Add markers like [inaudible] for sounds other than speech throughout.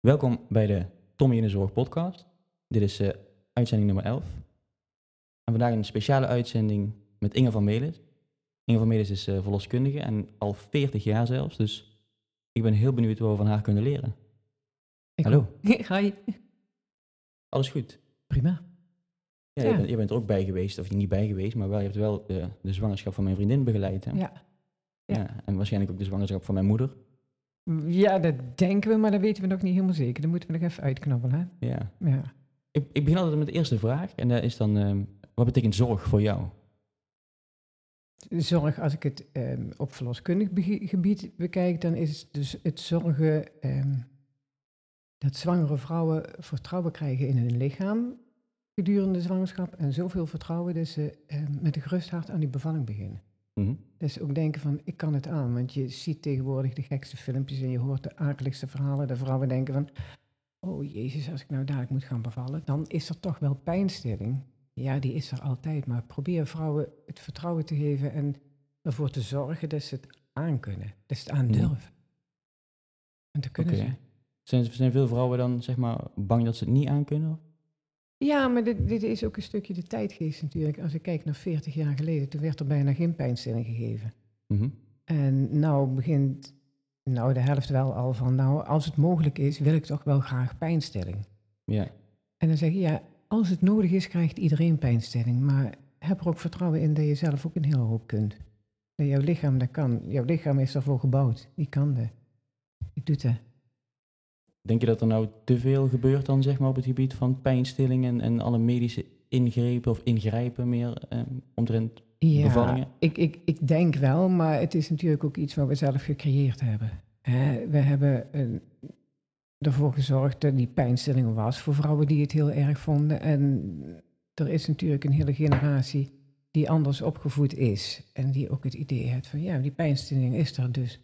Welkom bij de Tommy in de Zorg podcast. Dit is eh, uitzending nummer 11. En vandaag een speciale uitzending met Inge van Melis. Inge van Melis is eh, verloskundige en al 40 jaar zelfs. Dus ik ben heel benieuwd wat we van haar kunnen leren. Ik Hallo. Hi. [laughs] Alles goed? Prima. Ja, Ja. Je, bent, je bent er ook bij geweest, of niet bij geweest, maar wel, je hebt wel de, de zwangerschap van mijn vriendin begeleid. Hè? Ja. Ja, En waarschijnlijk ook de zwangerschap van mijn moeder. Ja, dat denken we, maar dat weten we nog niet helemaal zeker. Dat moeten we nog even uitknabbelen. Ja. Hè? Ja. Ik, ik begin altijd met de eerste vraag. En dat is dan, ehm, wat betekent zorg voor jou? Zorg, als ik het ehm, op verloskundig gebied bekijk, dan is het dus het zorgen ehm, dat zwangere vrouwen vertrouwen krijgen in hun lichaam gedurende de zwangerschap. En zoveel vertrouwen dat ze met een gerust hart aan die bevalling beginnen. Mhm. Dus ook denken van, ik kan het aan. Want je ziet tegenwoordig de gekste filmpjes en je hoort de akeligste verhalen. De vrouwen denken van, oh jezus, als ik nou dadelijk moet gaan bevallen, dan is er toch wel pijnstilling. Ja, die is er altijd. Maar probeer vrouwen het vertrouwen te geven en ervoor te zorgen dat ze het aankunnen. Dat ze het aandurven. En dat kunnen ze. Zijn, zijn veel vrouwen dan zeg maar bang dat ze het niet aankunnen? Ja, maar dit, dit is ook een stukje de tijdgeest natuurlijk. Als ik kijk naar 40 jaar geleden, toen werd er bijna geen pijnstilling gegeven. Mhm. En nou begint nou de helft wel al van, nou als het mogelijk is, wil ik toch wel graag pijnstilling. Ja. En dan zeg je, ja, als het nodig is, krijgt iedereen pijnstilling. Maar heb er ook vertrouwen in dat je zelf ook een hele hoop kunt. Dat jouw lichaam dat kan. Jouw lichaam is daarvoor gebouwd. Die kan dat. Die doet dat. Denk je dat er nou te veel gebeurt dan zeg maar op het gebied van pijnstilling en, en alle medische ingrepen of ingrijpen meer ehm, omtrent Ja, bevallingen? ik, ik, ik denk wel, maar het is natuurlijk ook iets wat we zelf gecreëerd hebben. Hè, we hebben eh, ervoor gezorgd dat die pijnstilling was voor vrouwen die het heel erg vonden. En er is natuurlijk een hele generatie die anders opgevoed is. En die ook het idee heeft van, ja, die pijnstilling is er dus.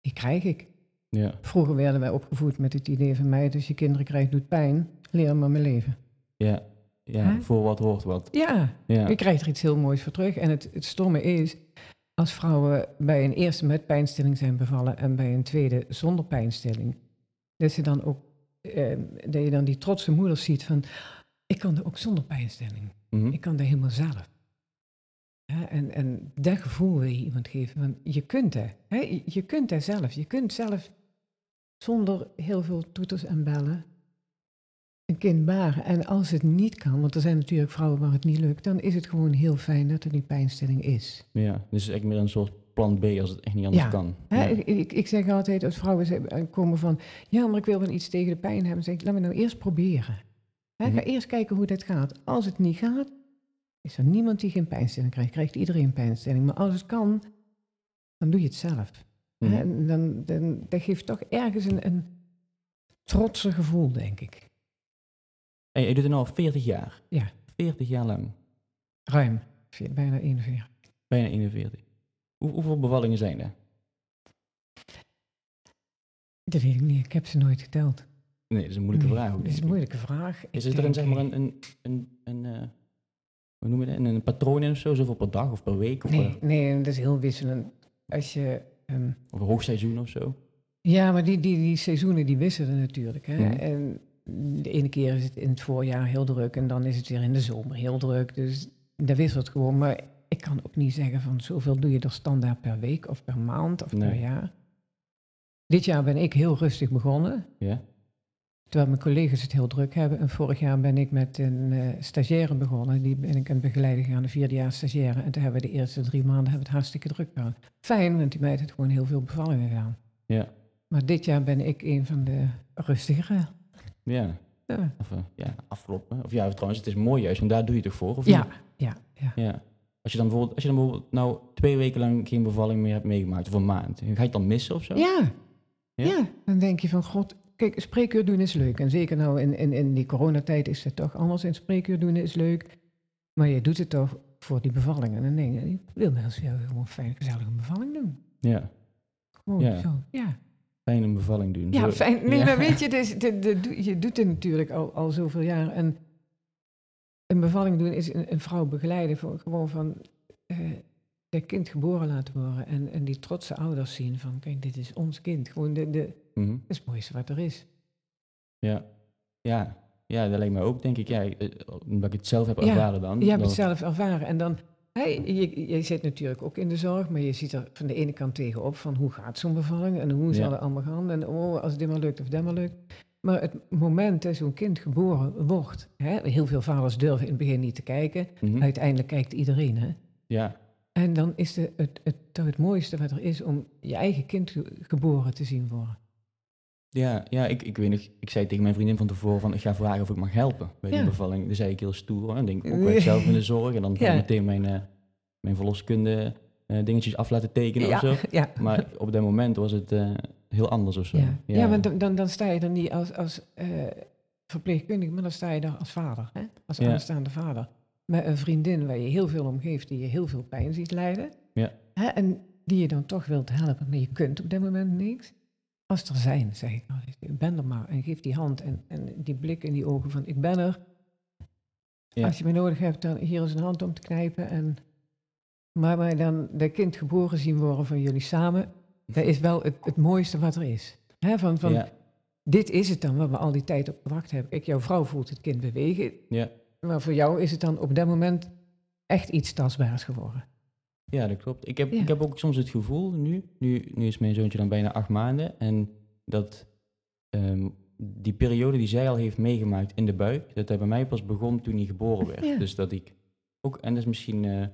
Die krijg ik. Ja. Vroeger werden wij opgevoed met het idee van mij, als je kinderen krijgt, doet pijn, leer maar mijn leven. Ja. Ja, voor wat hoort wat. Ja, Ja. Je krijgt er iets heel moois voor terug. En het, het stomme is, als vrouwen bij een eerste met pijnstilling zijn bevallen en bij een tweede zonder pijnstilling, dat, ze dan ook, eh, dat je dan die trotse moeder ziet van, ik kan er ook zonder pijnstilling. Mhm. Ik kan dat helemaal zelf. En, en dat gevoel wil je iemand geven, van je kunt. Hè? Je- kunt het zelf. Je kunt zelf zonder heel veel toeters en bellen een kind baren. En als het niet kan, want er zijn natuurlijk vrouwen waar het niet lukt, dan is het gewoon heel fijn dat er die pijnstilling is. Ja. Dus eigenlijk meer een soort plan B als het echt niet anders Ja. kan. Ja. ik, ik, ik zeg altijd als vrouwen eh, komen van, ja, maar ik wil wel iets tegen de pijn hebben. Dan zeg ik, laat me nou eerst proberen. Hè, Ga Mhm. eerst kijken hoe dit gaat. Als het niet gaat, is er niemand die geen pijnstilling krijgt. Krijgt iedereen pijnstilling. Maar als het kan, dan doe je het zelf. Hè, Mhm. en dan, dan, dat geeft toch ergens een, een trotse gevoel, denk ik. En je doet het nu al 40 jaar. Ja. 40 jaar lang. Ruim. Bijna 41. Bijna 41. Hoe, hoeveel bevallingen zijn er? Dat weet ik niet. Ik heb ze nooit geteld. Nee, dat is een moeilijke Nee, vraag. ook, Dat is een moeilijke vraag. Is er een, zeg maar een, een, een, een eh, hoe noem je dat, een, patroon in of zo? Zoveel per dag of per week? Of, Nee, nee, dat is heel wisselend. Als je... ehm, of een hoogseizoen of zo? Ja, maar die, die, die seizoenen die wisselen natuurlijk. Hè? Mhm. En de ene keer is het in het voorjaar heel druk en dan is het weer in de zomer heel druk. Dus dat wisselt gewoon. Maar ik kan ook niet zeggen van zoveel doe je er standaard per week of per maand of per jaar. Dit jaar ben ik heel rustig begonnen, Ja? Terwijl mijn collega's het heel druk hebben. En vorig jaar ben ik met een eh, stagiaire begonnen. Die ben ik aan het begeleiden gegaan, de vierde jaar stagiaire. En toen hebben we de eerste drie maanden hebben het hartstikke druk gehad. Fijn, want die meid heeft gewoon heel veel bevallingen gedaan. Ja. Maar dit jaar ben ik een van de rustigere. Ja. Ja, Of, eh, ja, afkloppen. Of ja, trouwens, het is mooi juist, want daar doe je het toch voor? Of ja, niet? ja. ja. ja. Als je dan bijvoorbeeld, als je dan bijvoorbeeld nou twee weken lang geen bevalling meer hebt meegemaakt, of een maand, ga je het dan missen of zo? Ja. Ja? ja. dan denk je van god, kijk, spreekuur doen is leuk. En zeker nou in, in, in die coronatijd is het toch anders. En spreekuur doen is leuk. Maar je doet het toch voor die bevalling. En dan denk je, ik wil weer gewoon fijn, een bevalling doen. Ja. Gewoon Ja. zo, ja. Fijn een bevalling doen. Ja, Zo- fijn. Nee, Ja. maar weet je, [laughs] dus, de, de, je doet het natuurlijk al, al zoveel jaar. En een bevalling doen is een, een vrouw begeleiden. Voor, gewoon van eh kind geboren laten worden. En, en die trotse ouders zien van, kijk, dit is ons kind. Gewoon de, de, Mhm. dat is het mooiste wat er is. Ja. Ja. Ja, dat lijkt mij ook, denk ik. Ja, eh, omdat ik het zelf heb Ja, ervaren dan. Je hebt het zelf ervaren. En dan, hè, je, je zit natuurlijk ook in de zorg, maar je ziet er van de ene kant tegenop van hoe gaat zo'n bevalling en hoe zal Ja. het allemaal gaan. En oh, als dit maar lukt of dat maar lukt. Maar het moment dat zo'n kind geboren wordt, hè, heel veel vaders durven in het begin niet te kijken. Mhm. Uiteindelijk kijkt iedereen. Hè? Ja, En dan is de, het, het, toch het mooiste wat er is om je eigen kind ge- geboren te zien worden. ja, ja ik, ik weet nog, ik zei tegen mijn vriendin van tevoren van, ik ga vragen of ik mag helpen bij die Ja. bevalling. Dat zei ik heel stoer. En ik denk, ook wij zelf in de zorg. En dan ik Ja. meteen mijn, eh, mijn verloskunde eh, dingetjes af laten tekenen of zo. [laughs] ja. Maar op dat moment was het eh, heel anders of zo. Ja, ja. want dan, dan, dan sta je er niet als, als verpleegkundige, maar dan sta je daar als vader, hè? als Ja. aanstaande vader. Met een vriendin waar je heel veel om geeft, die je heel veel pijn ziet lijden. Ja. Hè? En die je dan toch wilt helpen, maar je kunt op dit moment niks. Als er zijn, zeg ik altijd, ik ben er maar. En geef die hand en, en die blik in die ogen van ik ben er. Ja. Als je me nodig hebt, dan hier is een hand om te knijpen. En, maar wij dan de kind geboren zien worden van jullie samen, dat is wel het, het mooiste wat er is. Hè, van, van, ja, Dit is het dan waar we al die tijd op gewacht hebben. Kijk, jouw vrouw voelt het kind bewegen, ja, maar voor jou is het dan op dat moment echt iets tastbaars geworden. ja, dat klopt. Ik heb, Ja. ik heb ook soms het gevoel nu, nu, nu is mijn zoontje dan bijna acht maanden. En dat ehm, die periode die zij al heeft meegemaakt in de buik, dat hij bij mij pas begon toen hij geboren werd. Ja. Dus dat ik ook, en dat is misschien... eh,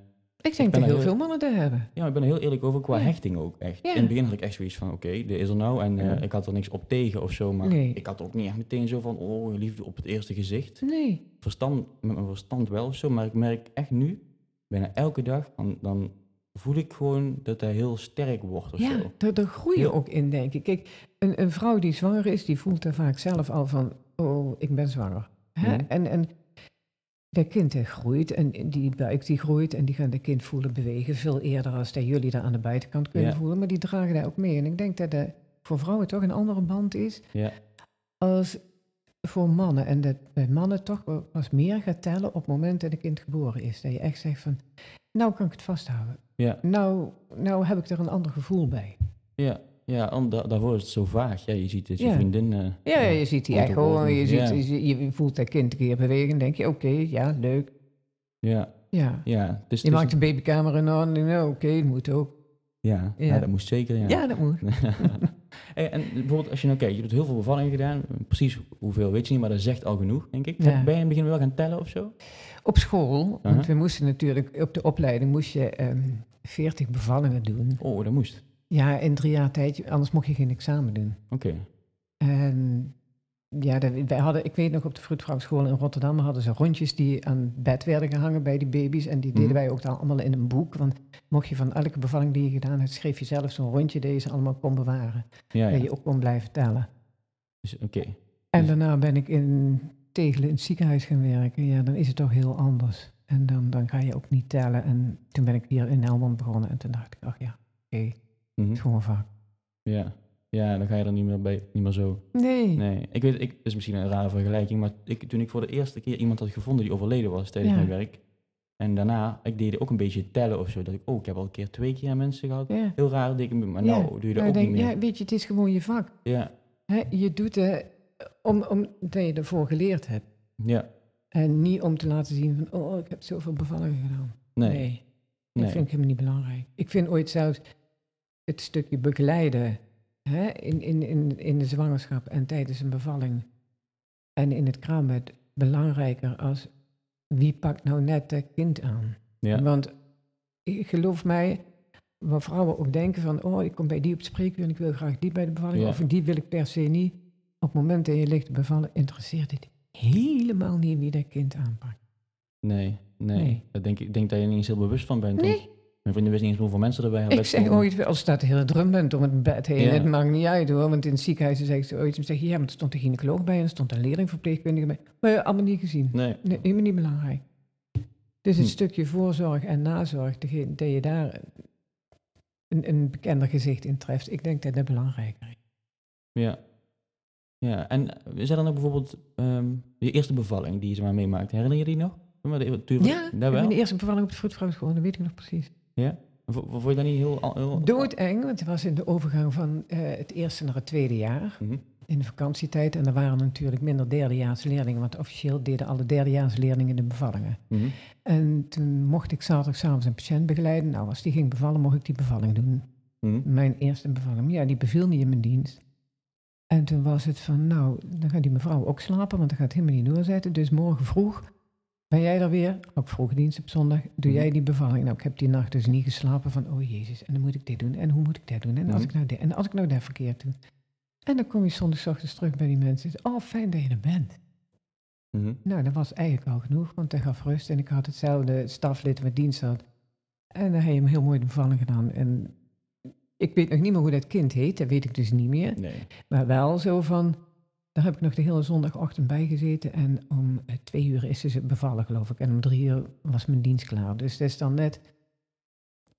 Ik denk dat heel veel mannen dat hebben. Ja, ik ben er heel eerlijk over qua Ja. hechting ook echt. Ja. In het begin had ik echt zoiets van, oké, dit is er nou. En eh, Ja. ik had er niks op tegen of zo, maar Nee. ik had ook niet echt meteen zo van, oh, liefde op het eerste gezicht. Nee. Verstand, met mijn verstand wel of zo, maar ik merk echt nu, bijna elke dag, dan, dan voel ik gewoon dat hij heel sterk wordt of Ja, zo. daar, daar groei je ook in, denk ik. Kijk, een, een vrouw die zwanger is, die voelt er vaak zelf al van, oh, ik ben zwanger. Hè? En, en dat kind hè, groeit en die buik die groeit en die gaan dat kind voelen bewegen veel eerder als dat jullie daar aan de buitenkant kunnen Ja. voelen. Maar die dragen daar ook mee. En ik denk dat dat voor vrouwen toch een andere band is Ja, als voor mannen. En dat bij mannen toch pas meer gaat tellen op het moment dat een kind geboren is. Dat je echt zegt van, nou kan ik het vasthouden. ja, Nou, nou heb ik er een ander gevoel bij. ja. Ja, da- daarvoor is het zo vaag. Ja, je ziet het, je Ja. vriendin... eh, Ja, je ziet die echo, je, ziet, je, je voelt dat kind een keer bewegen en denk je, oké, ja, leuk. Ja, Ja. ja. Dus, Je dus- maakt een babykamer aan en nou, oké, dat moet ook. ja, ja. Dat moest zeker, ja. Ja, dat moet. [laughs] Hey, en bijvoorbeeld als je nou kijkt, je hebt heel veel bevallingen gedaan. Precies hoeveel weet je niet, maar dat zegt al genoeg, denk ik. Ben je in het begin wel gaan tellen of zo? Op school, want we moesten natuurlijk, op de opleiding moest je ehm 40 bevallingen doen. Oh, dat moest. Ja, in drie jaar tijd, anders mocht je geen examen doen. Oké. En ja, dat- wij hadden, ik weet nog op de vroedvrouwschool in Rotterdam hadden ze rondjes die aan bed werden gehangen bij die baby's. En die deden Mhm. wij ook dan allemaal in een boek. Want mocht je van elke bevalling die je gedaan hebt, schreef je zelf zo'n rondje dat je ze allemaal kon bewaren. Ja, Dat ja. je ook kon blijven tellen. Dus, Oké. En Dus- daarna ben ik in Tegelen in het ziekenhuis gaan werken. Ja, dan is het toch heel anders. En dan, dan ga je ook niet tellen. En toen ben ik hier in Helmond begonnen. En toen dacht ik, ach ja, oké, Mhm. is gewoon vaak. Ja. ja, dan ga je er niet meer, bij, niet meer zo. Nee. Nee, ik weet, ik, is misschien een rare vergelijking, maar ik, toen ik voor de eerste keer iemand had gevonden die overleden was tijdens Ja. mijn werk. En daarna, ik deed ook een beetje tellen of zo. Dat ik, oh, ik heb al een keer twee keer mensen gehad. Ja. Heel raar, denk ik, maar Ja. nou doe je dat Nou, ook denk, niet meer. ja, weet je, het is gewoon je vak. Ja, Hè, je doet het om, omdat je ervoor geleerd hebt. ja, En niet om te laten zien van, oh, ik heb zoveel bevallingen gedaan. nee. nee. nee. Dat vind ik helemaal niet belangrijk. Ik vind ooit zelfs het stukje begeleiden hè, in, in, in, in de zwangerschap en tijdens een bevalling en in het kraambed belangrijker als wie pakt nou net dat kind aan. Ja, Want geloof mij, waar vrouwen ook denken van, oh, ik kom bij die op het spreekuur en ik wil graag die bij de bevalling, Ja. of die wil ik per se niet. Op het moment dat je ligt te bevallen, interesseert het helemaal niet wie dat kind aanpakt. nee, nee. Nee. Dat denk ik denk dat je er niet eens heel bewust van bent. Nee. Mijn vriendin wist niet eens hoeveel mensen erbij hadden. Ik zeg ooit, als staat de hele drumband om het bed heen, Ja. het maakt niet uit hoor, want in het ziekenhuis zeg ze ooit, zeg ja, maar er stond een gynaecoloog bij en er stond een leerlingverpleegkundige bij. Maar ja, allemaal niet gezien. Nee, Nee, helemaal niet belangrijk. Dus het Hm. stukje voorzorg en nazorg, dat je daar een, een bekender gezicht in treft, ik denk dat dat belangrijker is. ja. Ja, en is er dan ook bijvoorbeeld ehm je eerste bevalling die je maar meemaakt? Herinner je die nog? Ja, wel. mijn eerste bevalling op de vroedvrouwschool, dat weet ik nog precies. Ja? Vo- Vond je dat niet heel... heel Doodeng, want het was in de overgang van eh, het eerste naar het tweede jaar. Mhm. in de vakantietijd. En er waren natuurlijk minder derdejaars leerlingen, want officieel deden alle derdejaars leerlingen de bevallingen. Mhm. En toen mocht ik zaterdagavond een patiënt begeleiden. Nou, als die ging bevallen, mocht ik die bevalling doen. Mhm. Mijn eerste bevalling. Ja, die beviel niet in mijn dienst. En toen was het van, nou, dan gaat die mevrouw ook slapen, want dan gaat het helemaal niet doorzetten. Dus morgen vroeg ben jij er weer, ook vroege dienst op zondag, doe Mhm. jij die bevalling. Nou, ik heb die nacht dus niet geslapen van, oh jezus, en dan moet ik dit doen, en hoe moet ik dat doen, en als Mhm. ik nou dit, en als ik nou dat verkeerd doe. En dan kom je zondagochtends terug bij die mensen. Oh, fijn dat je er bent. Mhm. Nou, dat was eigenlijk al genoeg, want hij gaf rust en ik had hetzelfde staflid wat dienst had. En dan heb je hem heel mooi de bevalling gedaan. En ik weet nog niet meer hoe dat kind heet, dat weet ik dus niet meer. Nee. Maar wel zo van, daar heb ik nog de hele zondagochtend bij gezeten. En om eh, twee uur is ze bevallen, geloof ik. En om drie uur was mijn dienst klaar. Dus dat is dan net,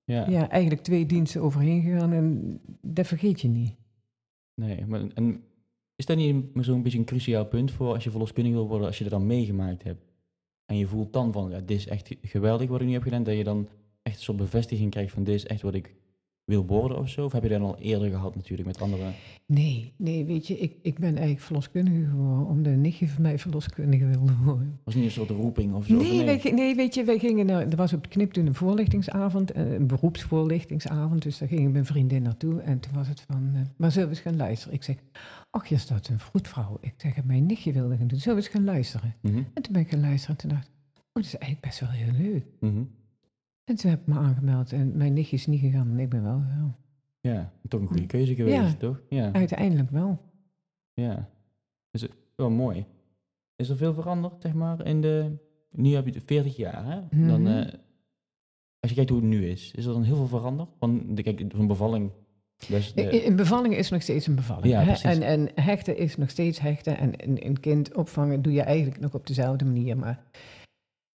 Ja. ja, eigenlijk twee diensten overheen gegaan. En dat vergeet je niet. Nee, maar en is dat niet een- zo'n beetje een cruciaal punt voor als je verloskundige wil worden, als je er dan meegemaakt hebt? En je voelt dan van, ja, dit is echt geweldig wat ik nu heb gedaan, dat je dan echt een soort bevestiging krijgt van dit is echt wat ik wil worden of zo? Of heb je dat al eerder gehad natuurlijk met andere? Nee, nee, weet je, ik, ik ben eigenlijk verloskundige geworden. Omdat een nichtje van mij verloskundige wilde worden. Was niet een soort roeping of zo? Nee, wij, nee, weet je, wij gingen naar, er was op de knip toen een voorlichtingsavond, eh, een beroepsvoorlichtingsavond, dus daar ging ik mijn vriendin naartoe en toen was het van, eh, maar zullen we eens gaan luisteren? Ik zeg, ach, je staat een vroedvrouw. Ik zeg, mijn nichtje wilde gaan doen, zullen we eens gaan luisteren? Mhm, En toen ben ik gaan luisteren en toen dacht ik, oh, dat is eigenlijk best wel heel leuk. mhm. En toen heb ik me aangemeld en mijn nichtje is niet gegaan en ik ben wel gegaan. Ja, toch een goede keuze geweest, Ja. toch? Ja, Uiteindelijk wel. ja. Dus het- wel mooi. Is er veel veranderd, zeg maar, in de... Nu heb je het 40 jaar, hè? Dan, Mhm. eh, als je kijkt hoe het nu is, is er dan heel veel veranderd? Want kijk, zo'n bevalling... Is de- Een bevalling is nog steeds een bevalling. Ja, hè? En, en hechten is nog steeds hechten. En een, een kind opvangen doe je eigenlijk nog op dezelfde manier. Maar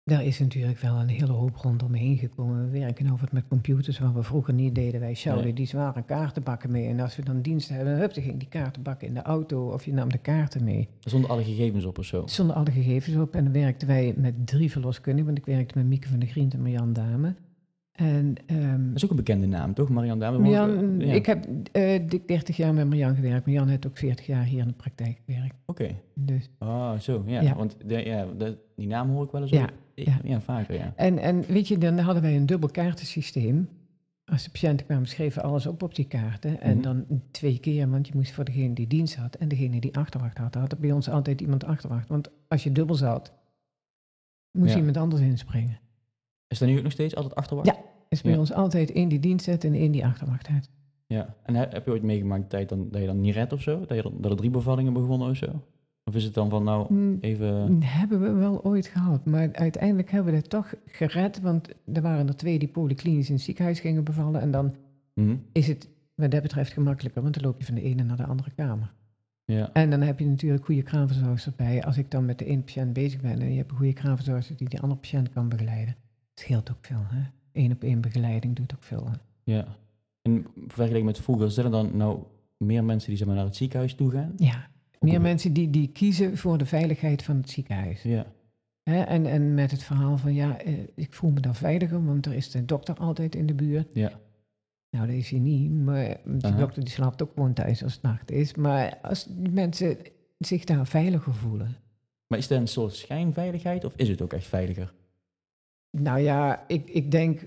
daar is natuurlijk wel een hele hoop rondomheen gekomen. We werken over het met computers, wat we vroeger niet deden. Wij sjouwden Nee. die zware kaartenbakken mee. En als we dan dienst hebben, hup, dan ging die kaartenbakken in de auto. Of je nam de kaarten mee. Zonder alle gegevens op of zo. Zonder alle gegevens op. En dan werkten wij met drie verloskundigen. Want ik werkte met Mieke van der Grient en Marjan Dame. En ehm, Dat is ook een bekende naam, toch? Marianne Dame? Marjan, Ja. ik heb eh, dik 30 jaar met Marjan gewerkt. Marjan heeft ook 40 jaar hier in de praktijk gewerkt. Oké. Dus. Ah, zo, ja. Ja. Want de, ja, de- die naam hoor ik wel eens Ja, ja. ja, vaker, ja. En, en weet je, dan hadden wij een dubbel kaartensysteem. Als de patiënten kwamen, schreven alles op op die kaarten. En Mhm. dan twee keer, want je moest voor degene die dienst had en degene die achterwacht had, had er bij ons altijd iemand achterwacht. Want als je dubbel zat, moest iemand anders inspringen. Is dat nu ook nog steeds altijd achterwacht? Ja. Is bij Ja. ons altijd één die dienst had en één die achterwacht had. Ja. En he- heb je ooit meegemaakt de tijd dan, dat je dan niet redt of zo? Dat, je dan, dat er drie bevallingen begonnen of zo? Of is het dan van, nou, Mm, even... Hebben we wel ooit gehad, maar uiteindelijk hebben we het toch gered, want er waren er twee die polyklinisch in het ziekenhuis gingen bevallen en dan Mhm. is het wat dat betreft gemakkelijker, want dan loop je van de ene naar de andere kamer. Ja. En dan heb je natuurlijk goede kraamverzorgers erbij. Als ik dan met de ene patiënt bezig ben en je hebt een goede kraamverzorger die die andere patiënt kan begeleiden, scheelt ook veel. Hè? Eén op één begeleiding doet ook veel. Hè? ja. En vergeleken met vroeger, zijn er dan nou meer mensen die zeg maar, naar het ziekenhuis toe gaan? Ja, meer mensen die, die kiezen voor de veiligheid van het ziekenhuis. Ja. Hè? En, en met het verhaal van ja, eh, ik voel me dan veiliger, want er is de dokter altijd in de buurt. Ja. Nou, dat is hij niet, maar de Aha. dokter die slaapt ook gewoon thuis als het nacht is. Maar als die mensen zich daar veiliger voelen. Maar is dat een soort schijnveiligheid of is het ook echt veiliger? Nou ja, ik, ik denk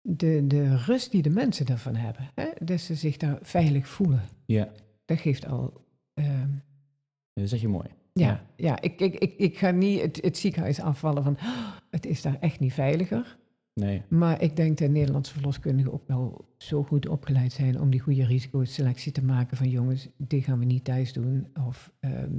de, de rust die de mensen daarvan hebben. Hè? Dat ze zich daar veilig voelen. Ja. Dat geeft al... ehm, Dat zeg je mooi. ja, ja. ik, ik, ik, ik ga niet het, het ziekenhuis afvallen van... "Ah, het is daar echt niet veiliger. Nee. Maar ik denk dat Nederlandse verloskundigen ook wel zo goed opgeleid zijn... om die goede risicoselectie te maken van... jongens, dit gaan we niet thuis doen. Of ehm,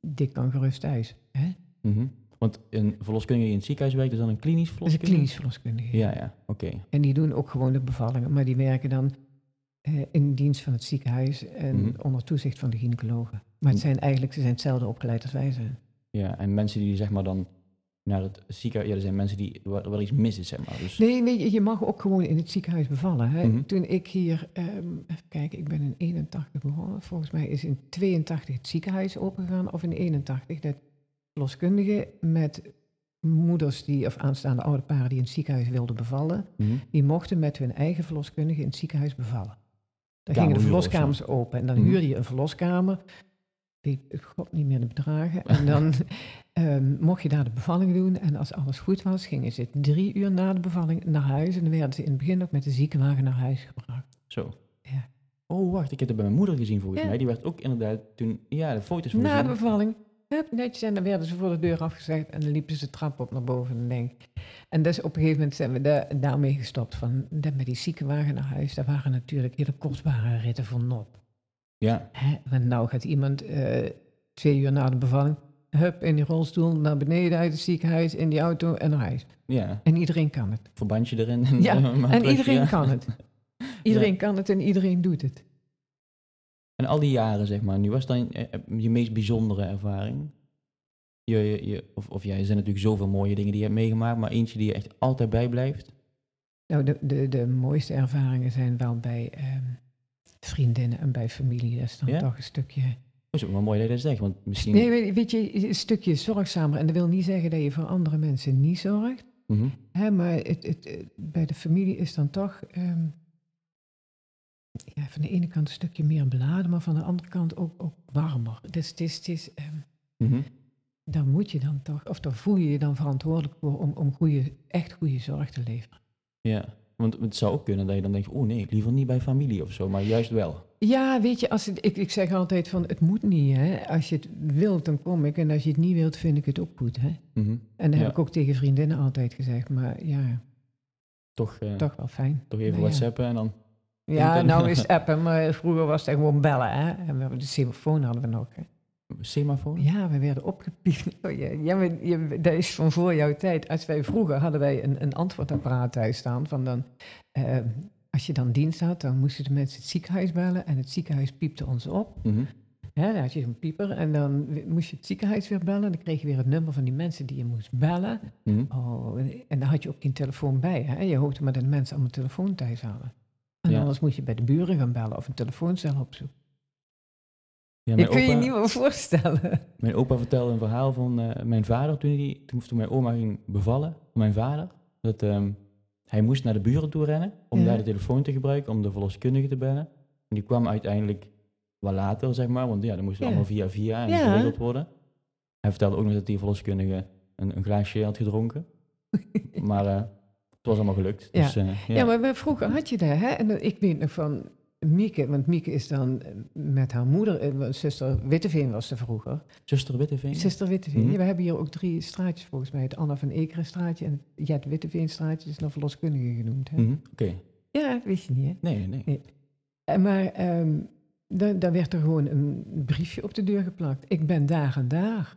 dit kan gerust thuis. Hè? Mhm. Want een verloskundige die in het ziekenhuis werkt, is dan een klinisch Dat is een verloskundige? klinisch verloskundige. Ja, ja. Oké. En die doen ook gewoon de bevallingen, maar die werken dan eh, in dienst van het ziekenhuis en Mhm. onder toezicht van de gynaecologen. Maar het zijn eigenlijk, ze zijn hetzelfde opgeleid als wij zijn. Ja, en mensen die zeg maar dan naar het ziekenhuis... Ja, er zijn mensen die waar, waar iets mis is, zeg maar. Dus, Nee, nee, je mag ook gewoon in het ziekenhuis bevallen. Hè? Mhm. Toen ik hier, ehm, even kijken, ik ben in 81 begonnen. Volgens mij is in 82 het ziekenhuis opengegaan, of in 81 dat verloskundigen met moeders die, of aanstaande oude paren die in het ziekenhuis wilden bevallen, Mhm. die mochten met hun eigen verloskundige in het ziekenhuis bevallen. Dan Kamer gingen de verloskamers open en dan Mhm. huurde je een verloskamer. weet god niet meer de bedragen. En dan [laughs] ehm, mocht je daar de bevalling doen. En als alles goed was, gingen ze drie uur na de bevalling naar huis. En dan werden ze in het begin ook met de ziekenwagen naar huis gebracht. Zo. Ja. Oh, wacht, ik heb het bij mijn moeder gezien volgens Ja. mij. Die werd ook inderdaad toen, ja, de foto's van Na de bevalling, hup, netjes. En dan werden ze voor de deur afgezegd. En dan liepen ze de trap op naar boven. En, denk. en dus op een gegeven moment zijn we daar, daarmee gestopt. Van, met die ziekenwagen naar huis, daar waren natuurlijk hele kostbare ritten voor nop. Ja, Hè? Want nou gaat iemand eh, twee uur na de bevalling, hup, in die rolstoel naar beneden uit het ziekenhuis, in die auto en naar huis. ja. En iedereen kan het. Verbandje erin. En, Ja, maar En terug, [laughs] iedereen ja. kan het. Iedereen kan het en iedereen doet het. En al die jaren, zeg maar, nu was dan eh, je meest bijzondere ervaring? Je, je, je- of, of ja, er zijn natuurlijk zoveel mooie dingen die je hebt meegemaakt, maar eentje die je echt altijd bijblijft? Nou, de, de, de mooiste ervaringen zijn wel bij ehm, vriendinnen en bij familie. Dat is dan Ja? toch een stukje... Dat is ook wel mooi dat je dat zegt, want misschien... Nee, weet- je, een stukje zorgzamer. En dat wil niet zeggen dat je voor andere mensen niet zorgt. Mhm. Hè, maar het, het, eh, bij de familie is dan toch ehm, ja, van de ene kant een stukje meer beladen, maar van de andere kant ook, ook warmer. Dus het is, het is, ehm, Mhm. daar moet je dan toch, of daar voel je je dan verantwoordelijk voor om, om goede, echt goede zorg te leveren. Ja, want het zou ook kunnen dat je dan denkt, oh nee, liever niet bij familie of zo, maar juist wel. Ja, weet je, als het, ik, ik zeg altijd van het moet niet. Hè. Als je het wilt, dan kom ik. En als je het niet wilt, vind ik het ook goed. Hè. Mhm. En dat Ja. heb ik ook tegen vriendinnen altijd gezegd. Maar ja, Toch, eh, toch wel fijn. toch even Nou ja. whatsappen en dan... Ja, nou is appen, maar vroeger was het gewoon bellen. Hè? En we hebben de telefoon hadden we nog. Hè? Semafoon? Ja, we werden opgepiept. [laughs] Oh, ja, je, dat is van voor jouw tijd. Als wij vroeger hadden wij een, een antwoordapparaat thuis staan. Van dan, eh, als je dan dienst had, dan moesten de mensen het ziekenhuis bellen. En het ziekenhuis piepte ons op. Hè, dan had je zo'n pieper. En dan moest je het ziekenhuis weer bellen. Dan kreeg je weer het nummer van die mensen die je moest bellen. Mhm. Oh, en dan had je ook geen telefoon bij. Hè? Je hoopte maar dat de mensen allemaal een telefoon thuis hadden. En Ja. anders moest je bij de buren gaan bellen of een telefooncel opzoeken. Ja, Ik kun je niet meer voorstellen. mijn opa vertelde een verhaal van eh, mijn vader toen, die, toen, toen mijn oma ging bevallen, van mijn vader. Dat ehm, hij moest naar de buren toe rennen om Ja. daar de telefoon te gebruiken, om de verloskundige te bellen. En die kwam uiteindelijk wel later, zeg maar, want ja, dat moest Ja. allemaal via via en geregeld worden. Hij vertelde ook nog dat die verloskundige een, een glaasje had gedronken. [laughs] maar eh, was allemaal gelukt. Ja. Dus, eh, ja. Ja, maar vroeger had je dat. Hè? En ik weet nog van Mieke, want Mieke is dan eh, met haar moeder, eh, zuster Witteveen was ze vroeger. Zuster Witteveen? Zuster Witteveen. Mhm. Ja, we hebben hier ook drie straatjes volgens mij. Het Anna van Ekerenstraatje en het Jet Witteveenstraatje is nog verloskundige genoemd. Hè? Mhm, Oké. Ja, dat wist je niet hè? Nee, nee, nee. En Maar dan, dan werd er gewoon een briefje op de deur geplakt. Ik ben daar en daar.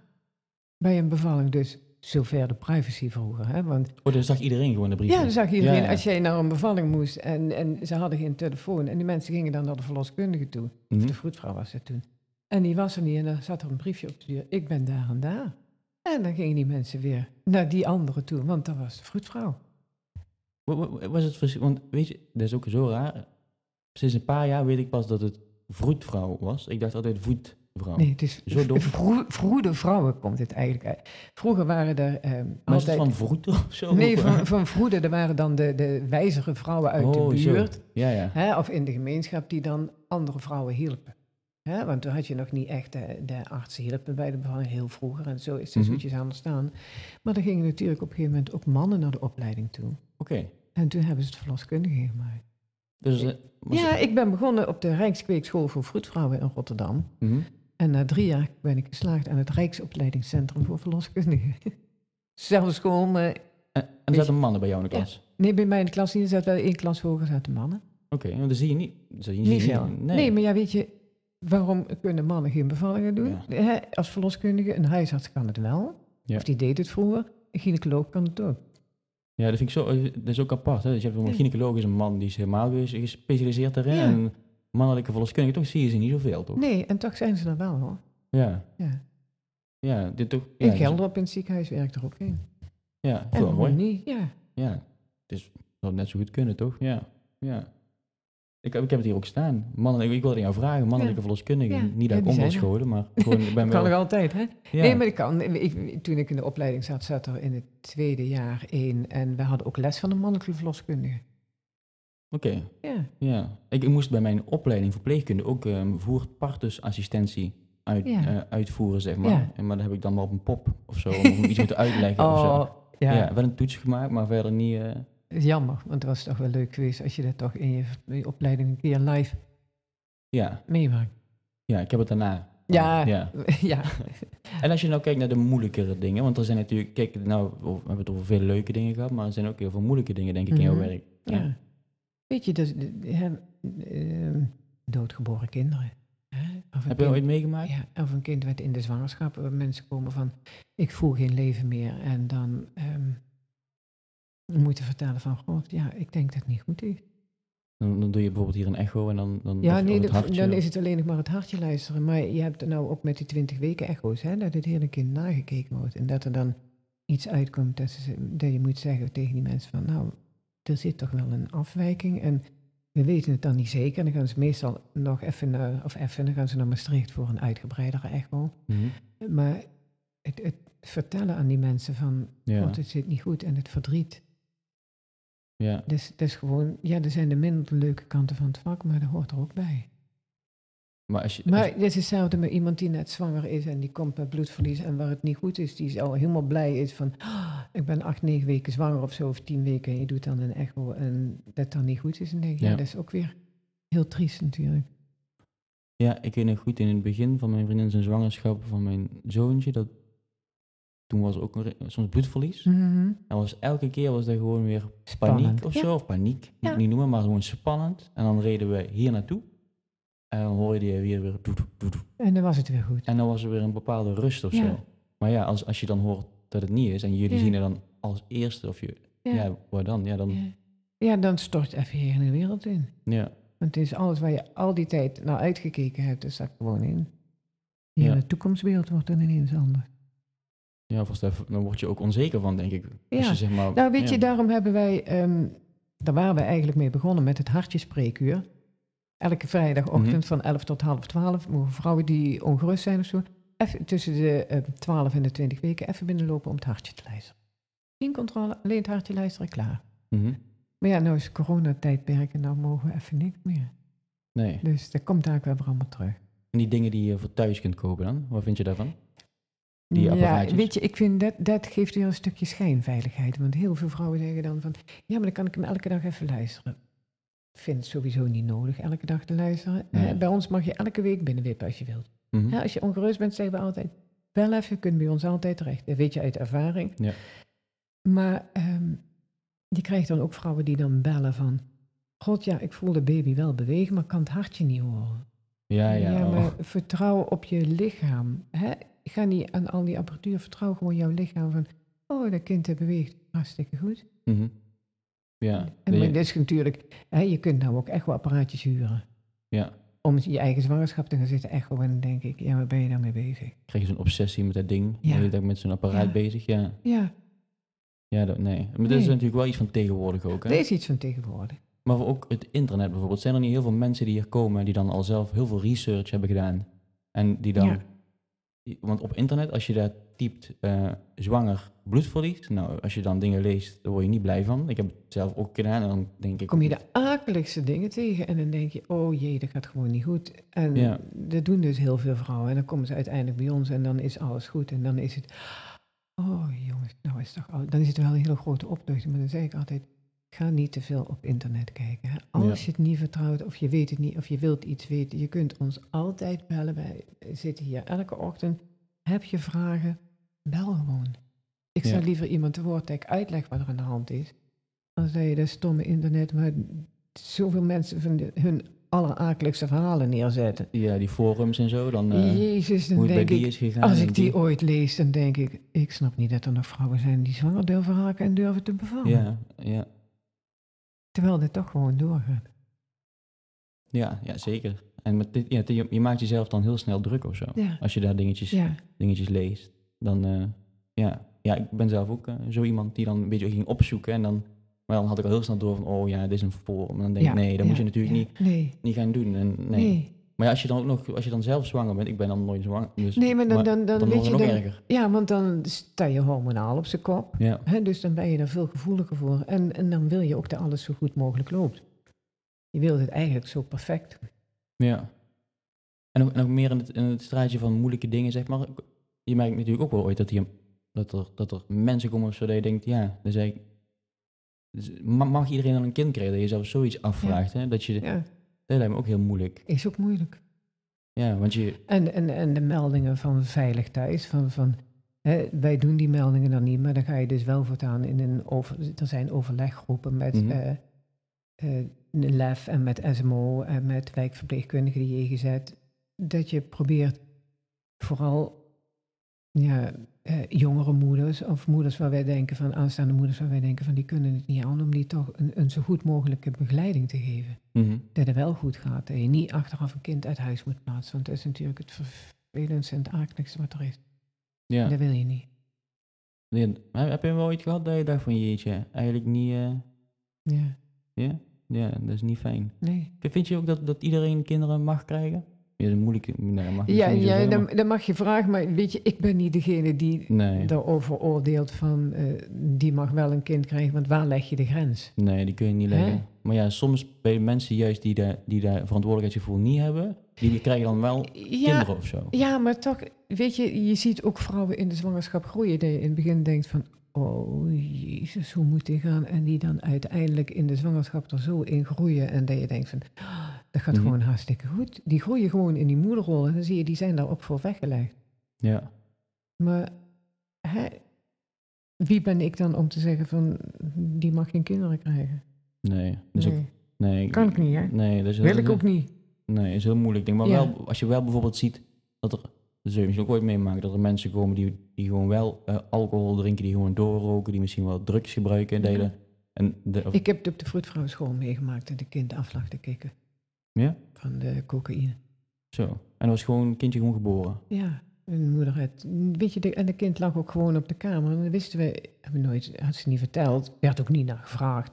Bij een bevalling dus. Zover de privacy vroeger. Hè? Want Oh, dan zag iedereen gewoon de brief. ja, dan zag iedereen, Ja, ja. als jij naar een bevalling moest en, en ze hadden geen telefoon. En die mensen gingen dan naar de verloskundige toe. Of Mhm. de vroedvrouw was het toen. En die was er niet en dan zat er een briefje op de deur. Ik ben daar en daar. En dan gingen die mensen weer naar die andere toe, want dat was de vroedvrouw. Wa- wa- Was het verschil? Want weet je, dat is ook zo raar. Sinds een paar jaar weet ik pas dat het vroedvrouw was. Ik dacht altijd Nee, het is Zo dom. [laughs] vrouwen komt het eigenlijk uit. Vroeger waren er ehm, maar is het altijd... van vroed of zo? Nee, [laughs] van, van vroede, er waren dan de, de wijzere vrouwen uit Oh, de zo. buurt. Ja, ja. Hè, of in de gemeenschap die dan andere vrouwen hielpen. Hè, want toen had je nog niet echt de, de artsen hielpen bij de bevalling, heel vroeger. En zo is het Mhm. zoetjes aan staan. Maar er gingen natuurlijk op een gegeven moment ook mannen naar de opleiding toe. Oké. En toen hebben ze het verloskundige gemaakt. Dus, eh, was Ja, ik ben begonnen op de Rijkskweekschool voor vroedvrouwen in Rotterdam. Mhm. En na drie jaar ben ik geslaagd aan het Rijksopleidingscentrum voor verloskundigen. [laughs] Zelfde school, maar En, en er zaten mannen bij jou in de Ja. klas? nee, bij mij in de klas niet. Er zat wel één klas hoger zaten mannen. Oké, want dan zie je niet. Zie je, Niet veel. Nee. Nee. maar ja, weet je, waarom kunnen mannen geen bevallingen doen? Als verloskundige, een huisarts kan het wel. Ja. Of die deed het vroeger. Een gynaecoloog kan het ook. Ja, dat vind ik zo, eh, dat is ook apart. Hè? Dus je hebt een gynaecoloog is een man die is helemaal ges- gespecialiseerd daarin. En mannelijke verloskundige, toch zie je ze niet zoveel, toch? Nee, en toch zijn ze er wel hoor. Ja. Ja. Ja, dit toch. Ja, In dus- Gelderop in het ziekenhuis werkt er ook in. Ja, En waarom mooi. niet? Ja. Ja, dus zou net zo goed kunnen, toch? Ja, ja. Ik, heb- ik heb het hier ook staan. Mannen, ik wilde jou vragen, mannelijke Ja. Niet dat ik om maar gewoon, ik ben [laughs] kan nog altijd, hè? ja. Nee, maar ik kan. Ik, toen ik in de opleiding zat, zat er in het tweede jaar één. En we hadden ook les van een mannelijke verloskundige. Oké, Ja. ja. Ik, ik moest bij mijn opleiding verpleegkunde ook um, voerpartusassistentie uit, Ja. eh, uitvoeren, zeg maar. Ja. En, maar dan heb ik dan maar op een pop of zo, om iets moeten uitleggen of [laughs] zo. Oh, ja. Ja. wel een toets gemaakt, maar verder niet... is jammer, want het was toch wel leuk geweest als je dat toch in je, in je opleiding een keer live ja. meemaakt. ja, ik heb het daarna. Ja. ja. [laughs] ja, [laughs] En als je nou kijkt naar de moeilijkere dingen, want er zijn natuurlijk, kijk, nou, we hebben het over veel leuke dingen gehad, maar er zijn ook heel veel moeilijke dingen, denk ik, in jouw Mhm. werk. ja. Weet je, dus, de- hè, ehm, doodgeboren kinderen. Hè? Of een Heb je ooit meegemaakt? Ja, of een kind met in de zwangerschap, waar mensen komen van, ik voel geen leven meer. En dan ehm moeten vertellen van, god, ja, ik denk dat het niet goed is. Dan, dan doe je bijvoorbeeld hier een echo en dan, dan Ja, nee, dat- dan is het alleen nog maar het hartje luisteren. Maar je hebt nou ook met die 20 weken echo's, hè, dat het hele kind nagekeken wordt. En dat er dan iets uitkomt dat, ze, dat je moet zeggen tegen die mensen van, nou, er zit toch wel een afwijking. En we weten het dan niet zeker. Dan gaan ze meestal nog even, naar, of even, dan gaan ze naar Maastricht voor een uitgebreidere echo. Mhm. Maar het, het vertellen aan die mensen van, Ja, god, het zit niet goed en het verdriet. ja. Dus dat is gewoon, ja, er zijn de minder leuke kanten van het vak, maar dat hoort er ook bij. Maar als je... Maar het is hetzelfde met iemand die net zwanger is en die komt met bloedverlies en waar het niet goed is, die is al helemaal blij is van, "Ah, ik ben acht, negen weken zwanger of zo, of tien weken en je doet dan een echo en dat dan niet goed is. En denk ja, Ja. dat is ook weer heel triest natuurlijk. Ja, ik weet nog goed in het begin van mijn vriendin zijn zwangerschap van mijn zoontje, dat toen was er ook een soms bloedverlies. En was elke keer was er gewoon weer paniek Spannend. of Ja. zo, of paniek, moet Ja. ik niet noemen, maar gewoon spannend. En dan reden we hier naartoe en dan hoorde je weer weer doet, doet, doet. En dan was het weer goed. En dan was er weer een bepaalde rust of Ja. zo. Maar ja, als, als je dan hoort dat het niet is en jullie Ja. zien het dan als eerste of je, ja, Ja, wat dan? Ja, dan, ja. ja. ja dan stort even je hele wereld in. Want het is alles waar je al die tijd naar uitgekeken hebt, dat staat gewoon in. Je Ja. hele toekomstbeeld wordt dan ineens anders. Ja, dat- dan word je ook onzeker van, denk ik. Als Ja. je zeg maar, Nou, weet ja. je, daarom hebben wij, ehm, daar waren we eigenlijk mee begonnen met het hartjespreekuur. Elke vrijdagochtend Mhm. van 11 tot half 12 mogen vrouwen die ongerust zijn of zo, even tussen de eh, 12 en de 20 weken even binnenlopen om het hartje te luisteren. Geen controle, alleen het hartje luisteren, klaar. Mhm. Maar ja, nou is coronatijdperk en nou mogen we even niks meer. Nee. Dus dat komt daar weer allemaal terug. En die dingen die je voor thuis kunt kopen dan, wat vind je daarvan? Die ja, apparaatjes? weet je, ik vind dat, dat geeft weer een stukje schijnveiligheid. Want heel veel vrouwen zeggen dan van, ja, maar dan kan ik hem elke dag even luisteren. Ik vind het sowieso niet nodig elke dag te luisteren. Eh, bij ons mag je elke week binnenwippen als je wilt. Mhm. Ja, als je ongerust bent, zeggen we altijd, wel even, je kunt bij ons altijd terecht. Dat weet je uit ervaring. Ja. Maar ehm, je krijgt dan ook vrouwen die dan bellen van, god ja, ik voel de baby wel bewegen, maar ik kan het hartje niet horen. Ja, ja. oh. maar vertrouw op je lichaam. Hè? Ga niet aan al die apparatuur, vertrouw gewoon jouw lichaam van, oh, dat kind dat beweegt hartstikke goed. Mhm. Ja. En maar dit is natuurlijk, hè, je kunt nou ook echt wel apparaatjes huren. ja. Om je eigen zwangerschap te gaan zitten echo. En dan denk ik, ja, waar ben je daarmee bezig? Krijg je zo'n obsessie met dat ding? Ja. Ja. Je bent met zo'n apparaat Ja. bezig, ja. Ja, Ja, dat, nee. Maar dat is natuurlijk wel iets van tegenwoordig ook, hè? er is iets van tegenwoordig. Maar ook het internet bijvoorbeeld. Zijn er niet heel veel mensen die hier komen die dan al zelf heel veel research hebben gedaan? En die dan... Ja. Want op internet, als je daar typt eh, zwanger bloedverlies, nou, als je dan dingen leest, daar word je niet blij van. Ik heb het zelf ook gedaan en dan denk ik... Kom je de akeligste dingen tegen en dan denk je, oh jee, dat gaat gewoon niet goed. En Ja. dat doen dus heel veel vrouwen. En dan komen ze uiteindelijk bij ons en dan is alles goed. En dan is het, oh jongens, nou is het toch al, dan is het wel een hele grote opluchting. Maar dan zeg ik altijd, ga niet te veel op internet kijken. Hè. Als Ja. je het niet vertrouwt of je weet het niet of je wilt iets weten, je kunt ons altijd bellen. Wij zitten hier elke ochtend. Heb je vragen? Bel gewoon. Ik Ja. zou liever iemand te woord dat ik uitleg wat er aan de hand is. Dan zei je dat stomme internet waar zoveel mensen van de- hun allerakeligste verhalen neerzetten. Ja, die forums en zo, dan eh, Jezus, dan denk die ik, is gegaan. als ik die ooit lees, dan denk ik, ik snap niet dat er nog vrouwen zijn die zwanger durven raken en durven te bevallen. Ja, ja, Terwijl dit toch gewoon doorgaat. ja, ja, zeker. En met dit, ja, je, je maakt jezelf dan heel snel druk of zo. Ja, Als je daar dingetjes, ja, dingetjes leest. Dan, eh, ja. ja, ik ben zelf ook eh, zo iemand die dan een beetje ging opzoeken. En dan, maar dan had ik al heel snel door van, oh ja, dit is een forum. En dan denk ja, ik, nee, dat ja, moet je natuurlijk ja. niet, Nee, niet gaan doen. En, nee. nee. Maar ja, als je dan ook nog, als je dan zelf zwanger bent, ik ben dan nooit zwanger. Dus, Nee, maar dan, dan, dan, dan weet je, nog dan, erger. ja, want dan sta je hormonaal op zijn kop. Ja, Hè, dus dan ben je er veel gevoeliger voor. En, en dan wil je ook dat alles zo goed mogelijk loopt. Je wilt het eigenlijk zo perfect. ja. En ook, en ook meer in het, in het straatje van moeilijke dingen, zeg maar. Je merkt natuurlijk ook wel ooit dat, die, dat, er, dat er mensen komen of zo, dat je denkt, ja, dan zeg ik, dus ma- mag iedereen dan een kind krijgen? Dat je zelf zoiets afvraagt, hè? Dat, je, Ja, dat lijkt me ook heel moeilijk. is ook moeilijk. Ja, want je, En, en, en de meldingen van veilig thuis, van, van hè, wij doen die meldingen dan niet, maar dan ga je dus wel voortaan in een over, er zijn overleggroepen met eh, LEF en met SMO en met wijkverpleegkundigen die GGZ, dat je probeert vooral ja, eh, jongere moeders of moeders waar wij denken van aanstaande moeders waar wij denken van die kunnen het niet aan om die toch een, een zo goed mogelijke begeleiding te geven mhm. dat het wel goed gaat. Dat je niet achteraf een kind uit huis moet plaatsen. Want dat is natuurlijk het vervelendste en het akeligste wat er is. ja. Dat wil je niet. Heb heb je wel ooit gehad dat je dacht van, jeetje, eigenlijk niet, eh, Ja, ja? Ja, dat is niet fijn. nee. Vind je ook dat, dat iedereen kinderen mag krijgen? Ja, dat is moeilijk. Nee, mag Ja, dan, dan mag je vragen, maar weet je, ik ben niet degene die Nee, daarover oordeelt van eh, die mag wel een kind krijgen, want waar leg je de grens? nee, die kun je niet Hè? leggen. Maar ja, soms bij mensen juist die daar die daar verantwoordelijkheidsgevoel niet hebben, die, die krijgen dan wel Ja, kinderen of zo. ja, maar toch, weet je, je ziet ook vrouwen in de zwangerschap groeien. Dat je in het begin denkt van, oh jezus, hoe moet die gaan? En die dan uiteindelijk in de zwangerschap er zo in groeien. En dat je denkt van, dat gaat Mhm. gewoon hartstikke goed. Die groeien gewoon in die moederrol. En dan zie je, die zijn daarop voor weggelegd. Ja, Maar hè, wie ben ik dan om te zeggen van, die mag geen kinderen krijgen? nee. Is ook, Nee, kan ik niet, hè? Nee, dat is Wil ik ook niet. Nee, is heel moeilijk. Denk maar Ja. wel, als je wel bijvoorbeeld ziet dat er, dat zul je misschien ook ooit meemaken, dat er mensen komen die, die gewoon wel eh, alcohol drinken, die gewoon doorroken, die misschien wel drugs gebruiken en Ja. delen. En de, of- Ik heb het op de vroedvrouwenschool meegemaakt en de kind af lag te kikken ja, van de cocaïne. zo. En dan was gewoon een kindje gewoon geboren. Ja, een moeder had, weet je, de, en de kind lag ook gewoon op de kamer. En dat wisten we, hebben we nooit, had ze niet verteld, werd ook niet naar gevraagd.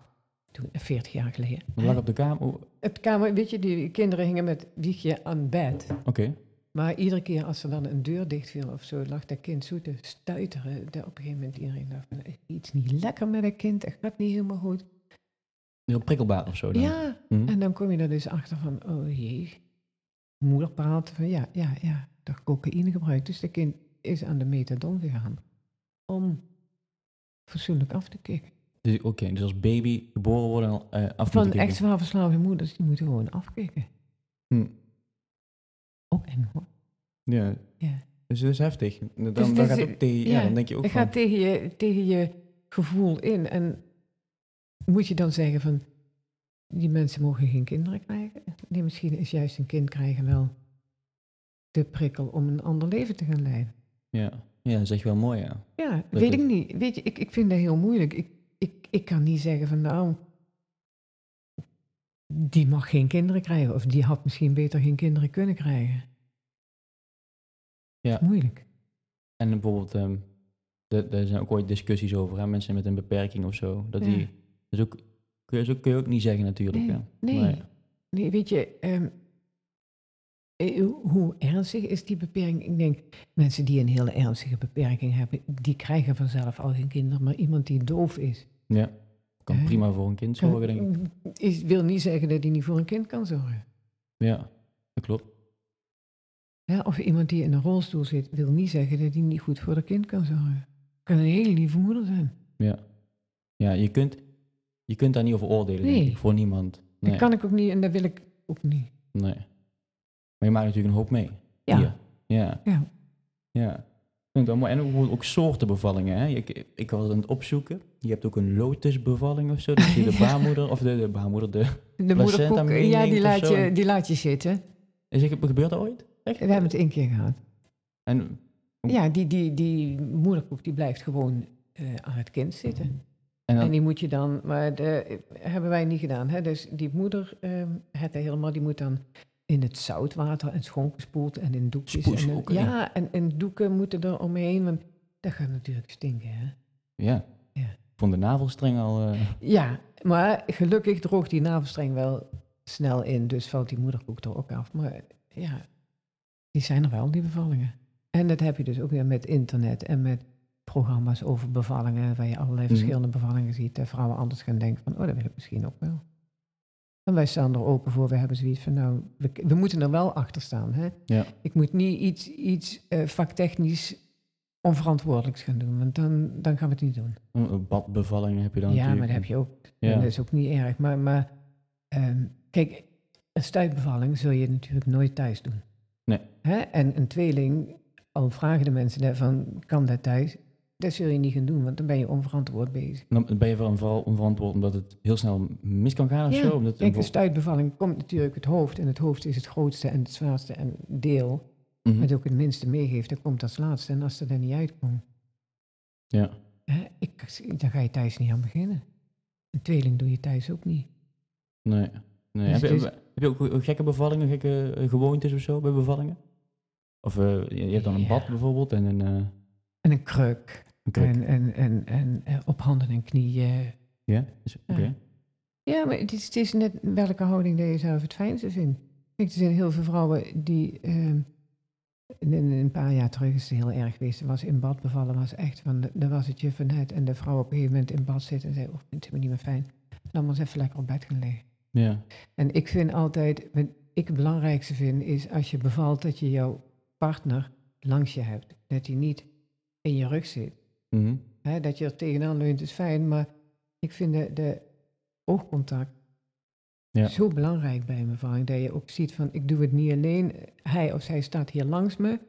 Toen, 40 jaar geleden. Dat lag op de kamer. oh, Op de kamer, weet je, die kinderen hingen met wiegje aan bed. Oké. Maar iedere keer als er dan een deur dicht viel of zo, lag dat kind zo te stuiteren. Dat op een gegeven moment iedereen dacht van, iets niet lekker met dat kind, het gaat niet helemaal goed. Heel prikkelbaar of zo dan. Ja, Mhm. en dan kom je er dus achter van, oh jee. Moeder praat van, ja, ja, ja, dat cocaïne gebruikt. Dus dat kind is aan de methadon gegaan om fatsoenlijk af te kicken. Dus, Oké, dus als baby geboren worden en al eh, af Van echt zwaar verslaafde moeders, die moeten gewoon afkicken. Hm. Ook eng hoor. Ja, Ja. dus dat is heftig. Dan, Dus dan gaat het ook tegen, ja, ja, dan denk je ook Het van, gaat tegen je, tegen je gevoel in. En moet je dan zeggen van, die mensen mogen geen kinderen krijgen? Nee, misschien is juist een kind krijgen wel de prikkel om een ander leven te gaan leiden. ja, ja, dat zeg je wel mooi, ja. Ja, Dat weet is- ik niet. Weet je, ik, ik vind dat heel moeilijk. Ik, ik, ik kan niet zeggen van nou, die mag geen kinderen krijgen. Of die had misschien beter geen kinderen kunnen krijgen. Ja. Moeilijk. En bijvoorbeeld, ehm er er zijn ook ooit discussies over, hè, mensen met een beperking of zo. Dat Ja. die, is ook, kun, je, zo kun je ook niet zeggen natuurlijk. Nee, ja. nee. Weet je, ehm, eh, hoe ernstig is die beperking? Ik denk, mensen die een hele ernstige beperking hebben, die krijgen vanzelf al geen kinderen. Maar iemand die doof is, ja, kan prima voor een kind zorgen, denk ik. is, wil niet zeggen dat hij niet voor een kind kan zorgen. Ja, dat klopt. Ja, of iemand die in een rolstoel zit, wil niet zeggen dat hij niet goed voor een kind kan zorgen. Kan een hele lieve moeder zijn. Ja, ja je, kunt, je kunt daar niet over oordelen, denk Nee. ik, voor niemand. Nee, Dat kan ik ook niet en dat wil ik ook niet. nee. Maar je maakt natuurlijk een hoop mee. Ja. Hier. Ja, Ja. ja. Vind mooi. En ook, ook soorten bevallingen. Hè? Ik, ik was aan het opzoeken. Je hebt ook een lotusbevalling of zo. Dat je de [laughs] baarmoeder, of de, de baarmoeder, de... De moederkoek, ja, die laat, je, die laat je zitten. Is het gebeurt dat ooit? Echt? We hebben het één keer gehad. En, Ja, die, die, die moederkoek die blijft gewoon eh, aan het kind zitten. En dan, En die moet je dan, maar de, hebben wij niet gedaan. Hè? Dus die moeder, ehm het helemaal, die moet dan in het zoutwater en schoongespoeld en in doekjes. Spoes en, ook, ja, en, en doeken moeten er omheen, want dat gaat natuurlijk stinken. Hè? ja. Ja. Vond de navelstreng al... eh, Ja, maar gelukkig droogt die navelstreng wel snel in, dus valt die moederkoek er ook af. Maar ja, die zijn er wel, die bevallingen. En dat heb je dus ook weer met internet en met programma's over bevallingen, waar je allerlei Mhm. verschillende bevallingen ziet. Dat vrouwen anders gaan denken van, oh, dat wil ik misschien ook wel. En wij staan er open voor. We hebben zoiets van, nou, we, we moeten er wel achter staan. Hè? Ja. Ik moet niet iets, iets eh, vaktechnisch onverantwoordelijks gaan doen, want dan, dan gaan we het niet doen. Een Badbevallingen heb je dan ja, maar dat heb je ook. Ja. En dat is ook niet erg. Maar, maar ehm, kijk, een stuitbevalling zul je natuurlijk nooit thuis doen. Nee. Hè? En een tweeling, al vragen de mensen daarvan, kan dat thuis? Dat zul je niet gaan doen, want dan ben je onverantwoord bezig. Dan ben je vooral onverantwoord omdat het heel snel mis kan gaan of Ja, zo. Omdat Kijk, een stuitbevalling komt natuurlijk het hoofd. En het hoofd is het grootste en het zwaarste en deel. Mhm. Het ook het minste meegeeft, dat komt als laatste. En als er dan niet uitkomt, Ja. hè, ik, dan ga je thuis niet aan beginnen. Een tweeling doe je thuis ook niet. Nee. nee. Dus heb, je, heb ook gekke bevallingen, gekke eh, gewoontes of zo bij bevallingen? Of eh, je, je hebt dan een Ja. bad bijvoorbeeld en een, eh, En een kruk. En, en, en, en eh, op handen en knieën. Ja? Is- Oké. Ja, maar het is, het is net welke houding dat je zelf het fijnste vindt. Kijk, er zijn heel veel vrouwen die... ehm, in- een paar jaar terug is het heel erg geweest. Ze was in bad bevallen, was echt van... Daar was het je van. En de vrouw op een gegeven moment in bad zit en zei... Oh, vind het helemaal niet meer fijn. Dan maar eens even lekker op bed gaan liggen. Ja. En ik vind altijd... Wat ik het belangrijkste vind, is als je bevalt... dat je jouw partner langs je hebt. Dat hij niet in je rug zit. Mhm. Dat je er tegenaan leunt is fijn, maar ik vind de, de oogcontact Ja. zo belangrijk bij een bevalling. Dat je ook ziet van, ik doe het niet alleen. Hij of zij staat hier langs me.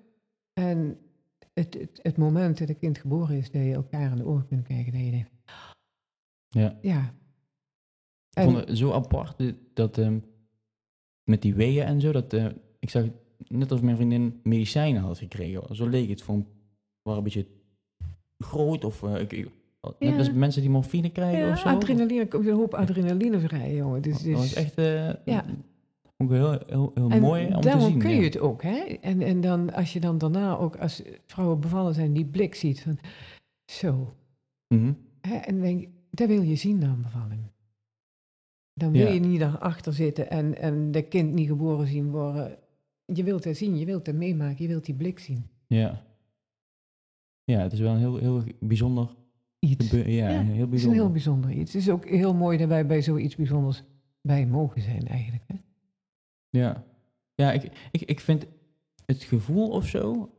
En het, het, het moment dat het kind geboren is, dat je elkaar in de ogen kunt kijken. Dat je denkt, ja. ja. Ik vond het zo apart dat ehm, met die weeën en zo, dat eh, ik zag net als mijn vriendin medicijnen had gekregen. Zo leek het van, waren een beetje groot of eh, ik, net Ja. als mensen die morfine krijgen ja, of zo. adrenaline, er komt een hoop adrenaline vrij, jongen. Dus, Dat was dus, echt eh, Ja. ik heel, heel, heel en mooi om te daarom zien. kun ja. je het ook, hè? En, en dan, als je dan daarna ook, als vrouwen bevallen zijn, die blik ziet van, zo, Mhm. Hè, en denk, dat wil je zien na een bevalling. Dan wil je niet daarachter zitten en, en de kind niet geboren zien worden. Je wilt het zien, je wilt het meemaken, je wilt die blik zien. Ja. Ja, het is wel een heel, heel bijzonder Iets. Ja, Ja, heel Het is een bijzonder. heel bijzonder iets. Het is ook heel mooi dat wij bij zoiets bijzonders bij mogen zijn eigenlijk. Hè? Ja, ja ik, ik, ik vind het gevoel of zo,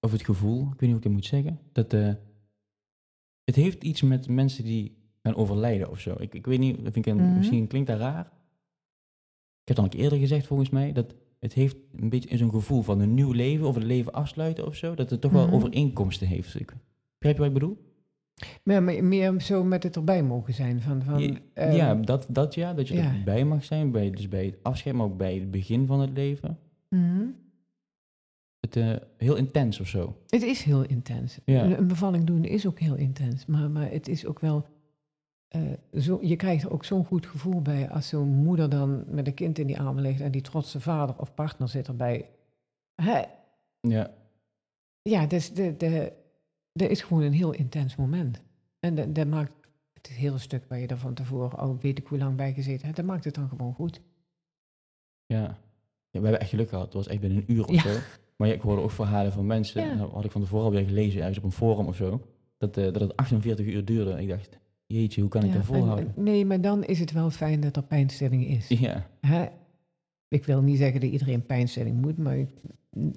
of het gevoel, ik weet niet hoe ik het moet zeggen, dat eh, het heeft iets met mensen die gaan overlijden of zo. Ik, ik weet niet, vind ik een, Mhm. misschien klinkt dat raar. Ik heb dan ook eerder gezegd volgens mij, dat het heeft een beetje zo'n gevoel van een nieuw leven of het leven afsluiten of zo, dat het toch wel Mhm. overeenkomsten heeft. Ik, begrijp je wat ik bedoel? Maar meer, meer zo met het erbij mogen zijn. Van, van, Ja, ehm, ja, dat, dat ja, dat je ja. erbij mag zijn, bij, dus bij het afscheid, maar ook bij het begin van het leven. mhm. Het, eh, heel intens of zo. Het is heel intens. Ja. Een, een bevalling doen is ook heel intens. Maar, maar het is ook wel. Eh, zo, je krijgt er ook zo'n goed gevoel bij als zo'n moeder dan met een kind in die armen ligt en die trotse vader of partner zit erbij. Hè, Ja, ja, dus de, de, dat is gewoon een heel intens moment. En dat, dat maakt het hele stuk waar je er van tevoren al weet ik hoe lang bij gezeten hebt, dat maakt het dan gewoon goed. ja. ja. We hebben echt geluk gehad. Het was echt binnen een uur of Ja. zo. Maar ja, ik hoorde ook verhalen van mensen. Ja. Nou, had ik van tevoren alweer gelezen, ergens op een forum of zo. Dat, eh, dat het 48 uur duurde. En ik dacht, jeetje, hoe kan ik Ja, dat en- volhouden? en- nee, maar dan is het wel fijn dat er pijnstilling is. Ja, Hè? Ik wil niet zeggen dat iedereen pijnstilling moet, maar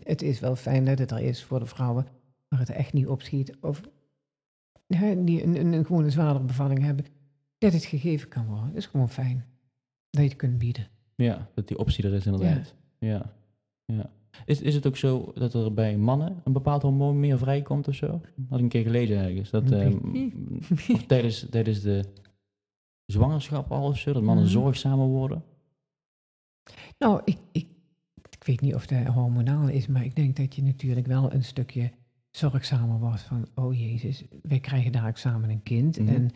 het is wel fijn dat het er is voor de vrouwen waar het echt niet opschiet. Of hè, die een, een, een gewoon een zwaardere bevalling hebben, dat het gegeven kan worden. Dat is gewoon fijn dat je het kunt bieden. ja, dat die optie er is inderdaad. Ja. ja. Is, is het ook zo dat er bij mannen een bepaald hormoon meer vrijkomt of zo? Had ik een keer gelezen ergens. Dat, eh, ik niet. of tijdens, tijdens de zwangerschap al of zo, dat mannen Mhm. zorgzamer worden. Nou, ik, ik, ik weet niet of dat hormonaal is, maar ik denk dat je natuurlijk wel een stukje zorgzamer wordt van, oh jezus, wij krijgen daar samen een kind Mhm. en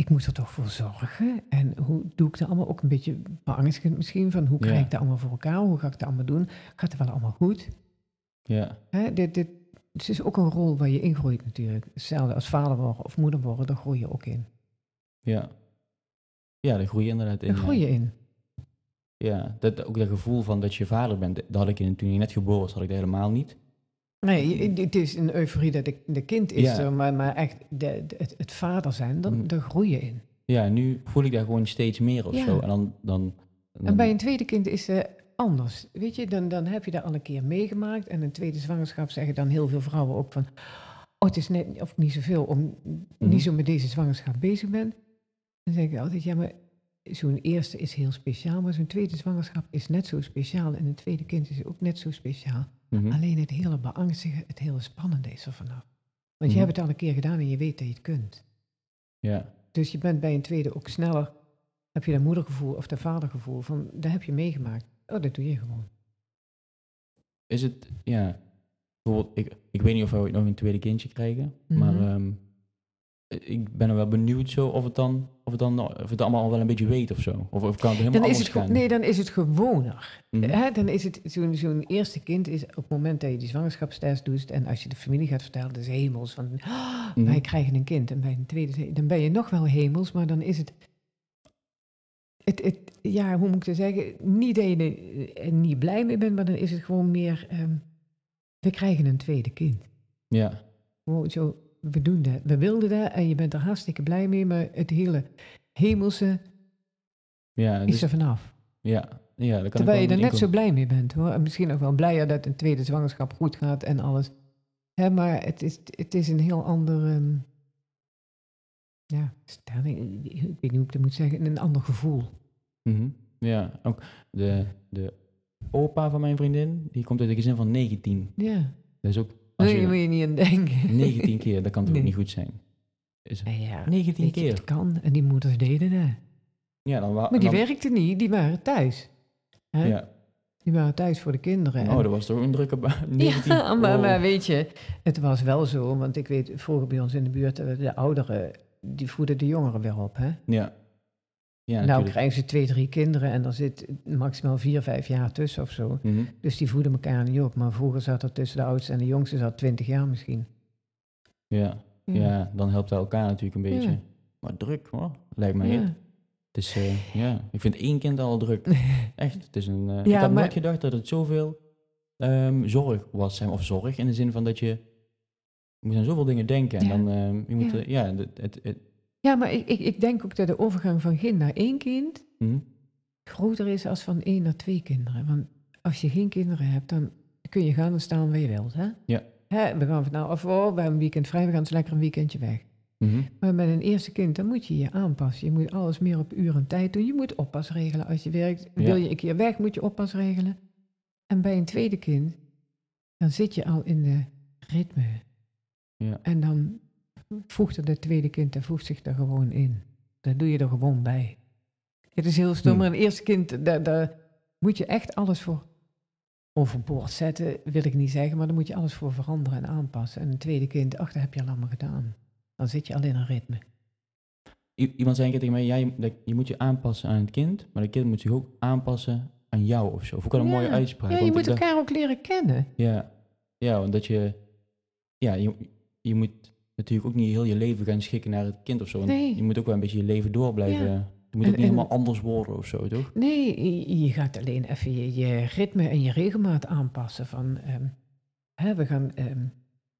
ik moet er toch voor zorgen. En hoe doe ik dat allemaal? Ook een beetje beangstigend misschien, van hoe krijg ik dat allemaal voor elkaar? Hoe ga ik dat allemaal doen? Gaat het wel allemaal goed? Ja, Hè, dit, dit, het is ook een rol waar je ingroeit natuurlijk. Hetzelfde als vader worden of moeder worden, daar groei je ook in. ja. Ja, daar groei je inderdaad in. Daar groei je in. Ja, dat, ook dat gevoel van dat je vader bent, dat had ik in, toen je net geboren was, had ik dat helemaal niet. Nee, je- het is een euforie dat de, de kind is Ja. maar, maar echt de, de- het, het vader zijn, dan, Mm. daar groei je in. ja, nu voel ik daar gewoon steeds meer of Ja. zo. En dan... dan, dan En bij een tweede kind is het anders. Weet je, dan, dan heb je dat al een keer meegemaakt. En een tweede zwangerschap zeggen dan heel veel vrouwen ook van... Oh, het is net, of niet zoveel, om Mhm. niet zo met deze zwangerschap bezig bent. Dan zeg ik altijd, ja, maar zo'n eerste is heel speciaal. Maar zo'n tweede zwangerschap is net zo speciaal. En een tweede kind is ook net zo speciaal. Mhm. Alleen het hele beangstige, het hele spannende is er vanaf. Want je Mhm. hebt het al een keer gedaan en je weet dat je het kunt. Ja. Dus je bent bij een tweede ook sneller, heb je dat moedergevoel of dat vadergevoel van, dat heb je meegemaakt. Oh, dat doe je gewoon. Is het, ja, bijvoorbeeld, ik, ik weet niet of we ooit nog een tweede kindje krijgen, maar Mhm. Ik ben er wel benieuwd zo of het dan, of het dan, of het allemaal al wel een beetje weet of zo. Of, of kan het helemaal Dan is, het, gaan? nee, dan is het gewoner. Hè, dan is het zo'n zo'n eerste kind is op het moment dat je die zwangerschapstest doet en als je de familie gaat vertellen, dat is hemels van "Ah, Mhm. wij krijgen een kind. En bij een tweede, dan ben je nog wel hemels, maar dan is het, het, het ja, hoe moet ik het zeggen, niet dat je er niet blij mee bent, maar dan is het gewoon meer, ehm, we krijgen een tweede kind. Ja, zo, we doen dat, we wilden dat en je bent er hartstikke blij mee, maar het hele hemelse ja, is dus, er vanaf. ja, ja, daar kan Terwijl je er net zo blij mee bent hoor. En misschien ook wel blijer dat een tweede zwangerschap goed gaat en alles. Hè, maar het is, het is een heel ander. ehm, ja, stelling. Ik weet niet hoe ik het moet zeggen. Een ander gevoel. Mhm. Ja, ook de, de opa van mijn vriendin, die komt uit een gezin van 19. Ja. Dat is ook, als Daar moet je je niet aan denken. 19 keer, dat kan toch Nee. niet goed zijn? Is, Nee, ja, 19 weet je, keer? het kan. En die moeders deden dat. Ja, dan Maar die dan- werkten niet. Die waren thuis. Hè? Ja, Die waren thuis voor de kinderen. oh, En- dat was toch een drukke baan. [laughs] 19 Ja, maar, oh. maar weet je, het was wel zo, want ik weet vroeger bij ons in de buurt, eh, de ouderen, die voeden de jongeren weer op. Hè? Ja. Ja, nou krijgen ze twee, drie kinderen en er zit maximaal vier, vijf jaar tussen of zo. Mhm. Dus die voeden elkaar niet op. Maar vroeger zat er tussen de oudste en de jongste zat twintig jaar misschien. Ja. Ja. dan helpt dat elkaar natuurlijk een beetje. Ja. Maar druk hoor, lijkt mij. Ja. Het is, eh, ja, ik vind één kind al druk. [laughs] Echt, het is een... eh, ik had maar- nooit gedacht dat het zoveel ehm, zorg was. Of zorg in de zin van dat je... Je moet aan zoveel dingen denken. En dan, ehm, je moet, Ja. eh, ja, het, het, het- Ja, maar ik, ik, ik denk ook dat de overgang van kind naar één kind mhm. groter is als van één naar twee kinderen. Want als je geen kinderen hebt, dan kun je gaan en staan waar je wilt. Hè? Ja. Hè, we gaan van nou af, oh, we hebben een weekend vrij, we gaan eens lekker een weekendje weg. Mhm. Maar met een eerste kind, dan moet je je aanpassen. Je moet alles meer op uur en tijd doen. Je moet oppas regelen als je werkt. Ja. Wil je een keer weg, moet je oppas regelen. En bij een tweede kind, dan zit je al in de ritme. Ja. En dan voegt er dat tweede kind, dat voegt zich er gewoon in. Dat doe je er gewoon bij. Het is heel stom, Hmm. maar een eerste kind, daar, daar moet je echt alles voor overboord zetten, wil ik niet zeggen, maar dan moet je alles voor veranderen en aanpassen. En een tweede kind, ach, dat heb je al allemaal gedaan. Dan zit je al in een ritme. I- iemand zei een keer tegen mij, ja, je, je moet je aanpassen aan het kind, maar het kind moet zich ook aanpassen aan jou of zo. Of ook wel een Ja. mooie uitspraak. Ja, je moet ik dacht- elkaar ook leren kennen. Ja, ja, want dat je, ja, je, je moet natuurlijk ook niet heel je leven gaan schikken naar het kind of zo. Nee. Je moet ook wel een beetje je leven door blijven. Ja. Het moet En- ook niet helemaal anders worden of zo, toch? Nee, je- je gaat alleen even je, je ritme en je regelmaat aanpassen. Van, ehm, hè, we gaan ehm,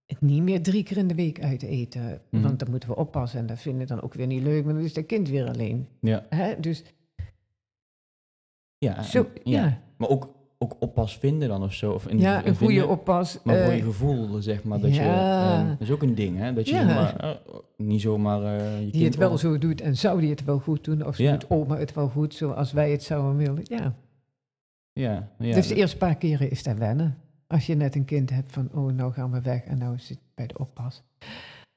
het niet meer drie keer in de week uit eten. Mhm. Want dan moeten we oppassen en dat vinden we dan ook weer niet leuk. Maar dan is dat kind weer alleen. Ja, Hè? Dus ja, zo, en- ja. Maar ook, ook oppas vinden dan of zo. Of in, Ja, een goede oppas. Maar voor eh, je gevoel, zeg maar, dat je... ja. ehm, dat is ook een ding, hè? Dat je Ja. zomaar, eh, niet zomaar eh, je die het wel zo doet en zou die het wel goed doen? Of Ja. doet oma het wel goed zoals wij het zouden willen? Ja. Ja, ja. dus de eerste paar keren is dat wennen. Als je net een kind hebt van, oh, nou gaan we weg en nou zit het bij de oppas.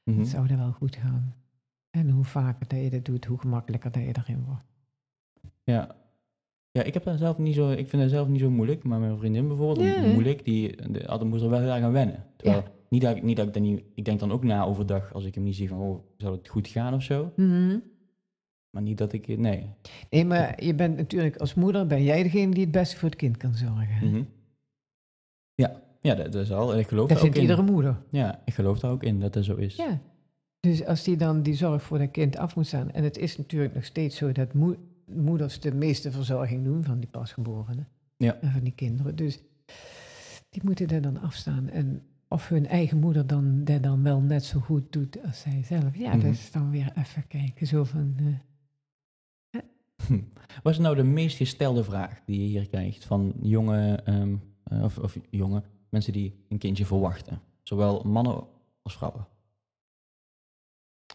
mhm. Het zou er wel goed gaan. En hoe vaker dat je dat doet, hoe gemakkelijker dat je erin wordt. Ja. Ja, ik heb daar zelf niet zo, ik vind dat zelf niet zo moeilijk, maar mijn vriendin bijvoorbeeld, Ja, moeilijk, die, die altijd moest er wel heel erg aan wennen. Terwijl, niet dat ik, niet dat ik dan niet, ik denk dan ook na overdag als ik hem niet zie van, oh, zou het goed gaan of zo? Maar niet dat ik, nee. Nee, maar je bent natuurlijk als moeder, ben jij degene die het beste voor het kind kan zorgen. Mhm. Ja, ja, dat, is al, en ik geloof Dat daar ook in. iedere moeder. Ja, ik geloof daar ook in dat dat zo is. Ja. Dus als die dan die zorg voor dat kind af moet staan. En het is natuurlijk nog steeds zo dat moeders de meeste verzorging doen van die pasgeborenen. Ja. En van die kinderen. Dus die moeten er dan afstaan. En of hun eigen moeder dan, dat dan wel net zo goed doet als zij zelf. Ja, Mhm. dat is dan weer even kijken. Zo van, eh, Wat is nou de meest gestelde vraag die je hier krijgt van jonge, ehm, eh, of, of jonge mensen die een kindje verwachten? Zowel mannen als vrouwen.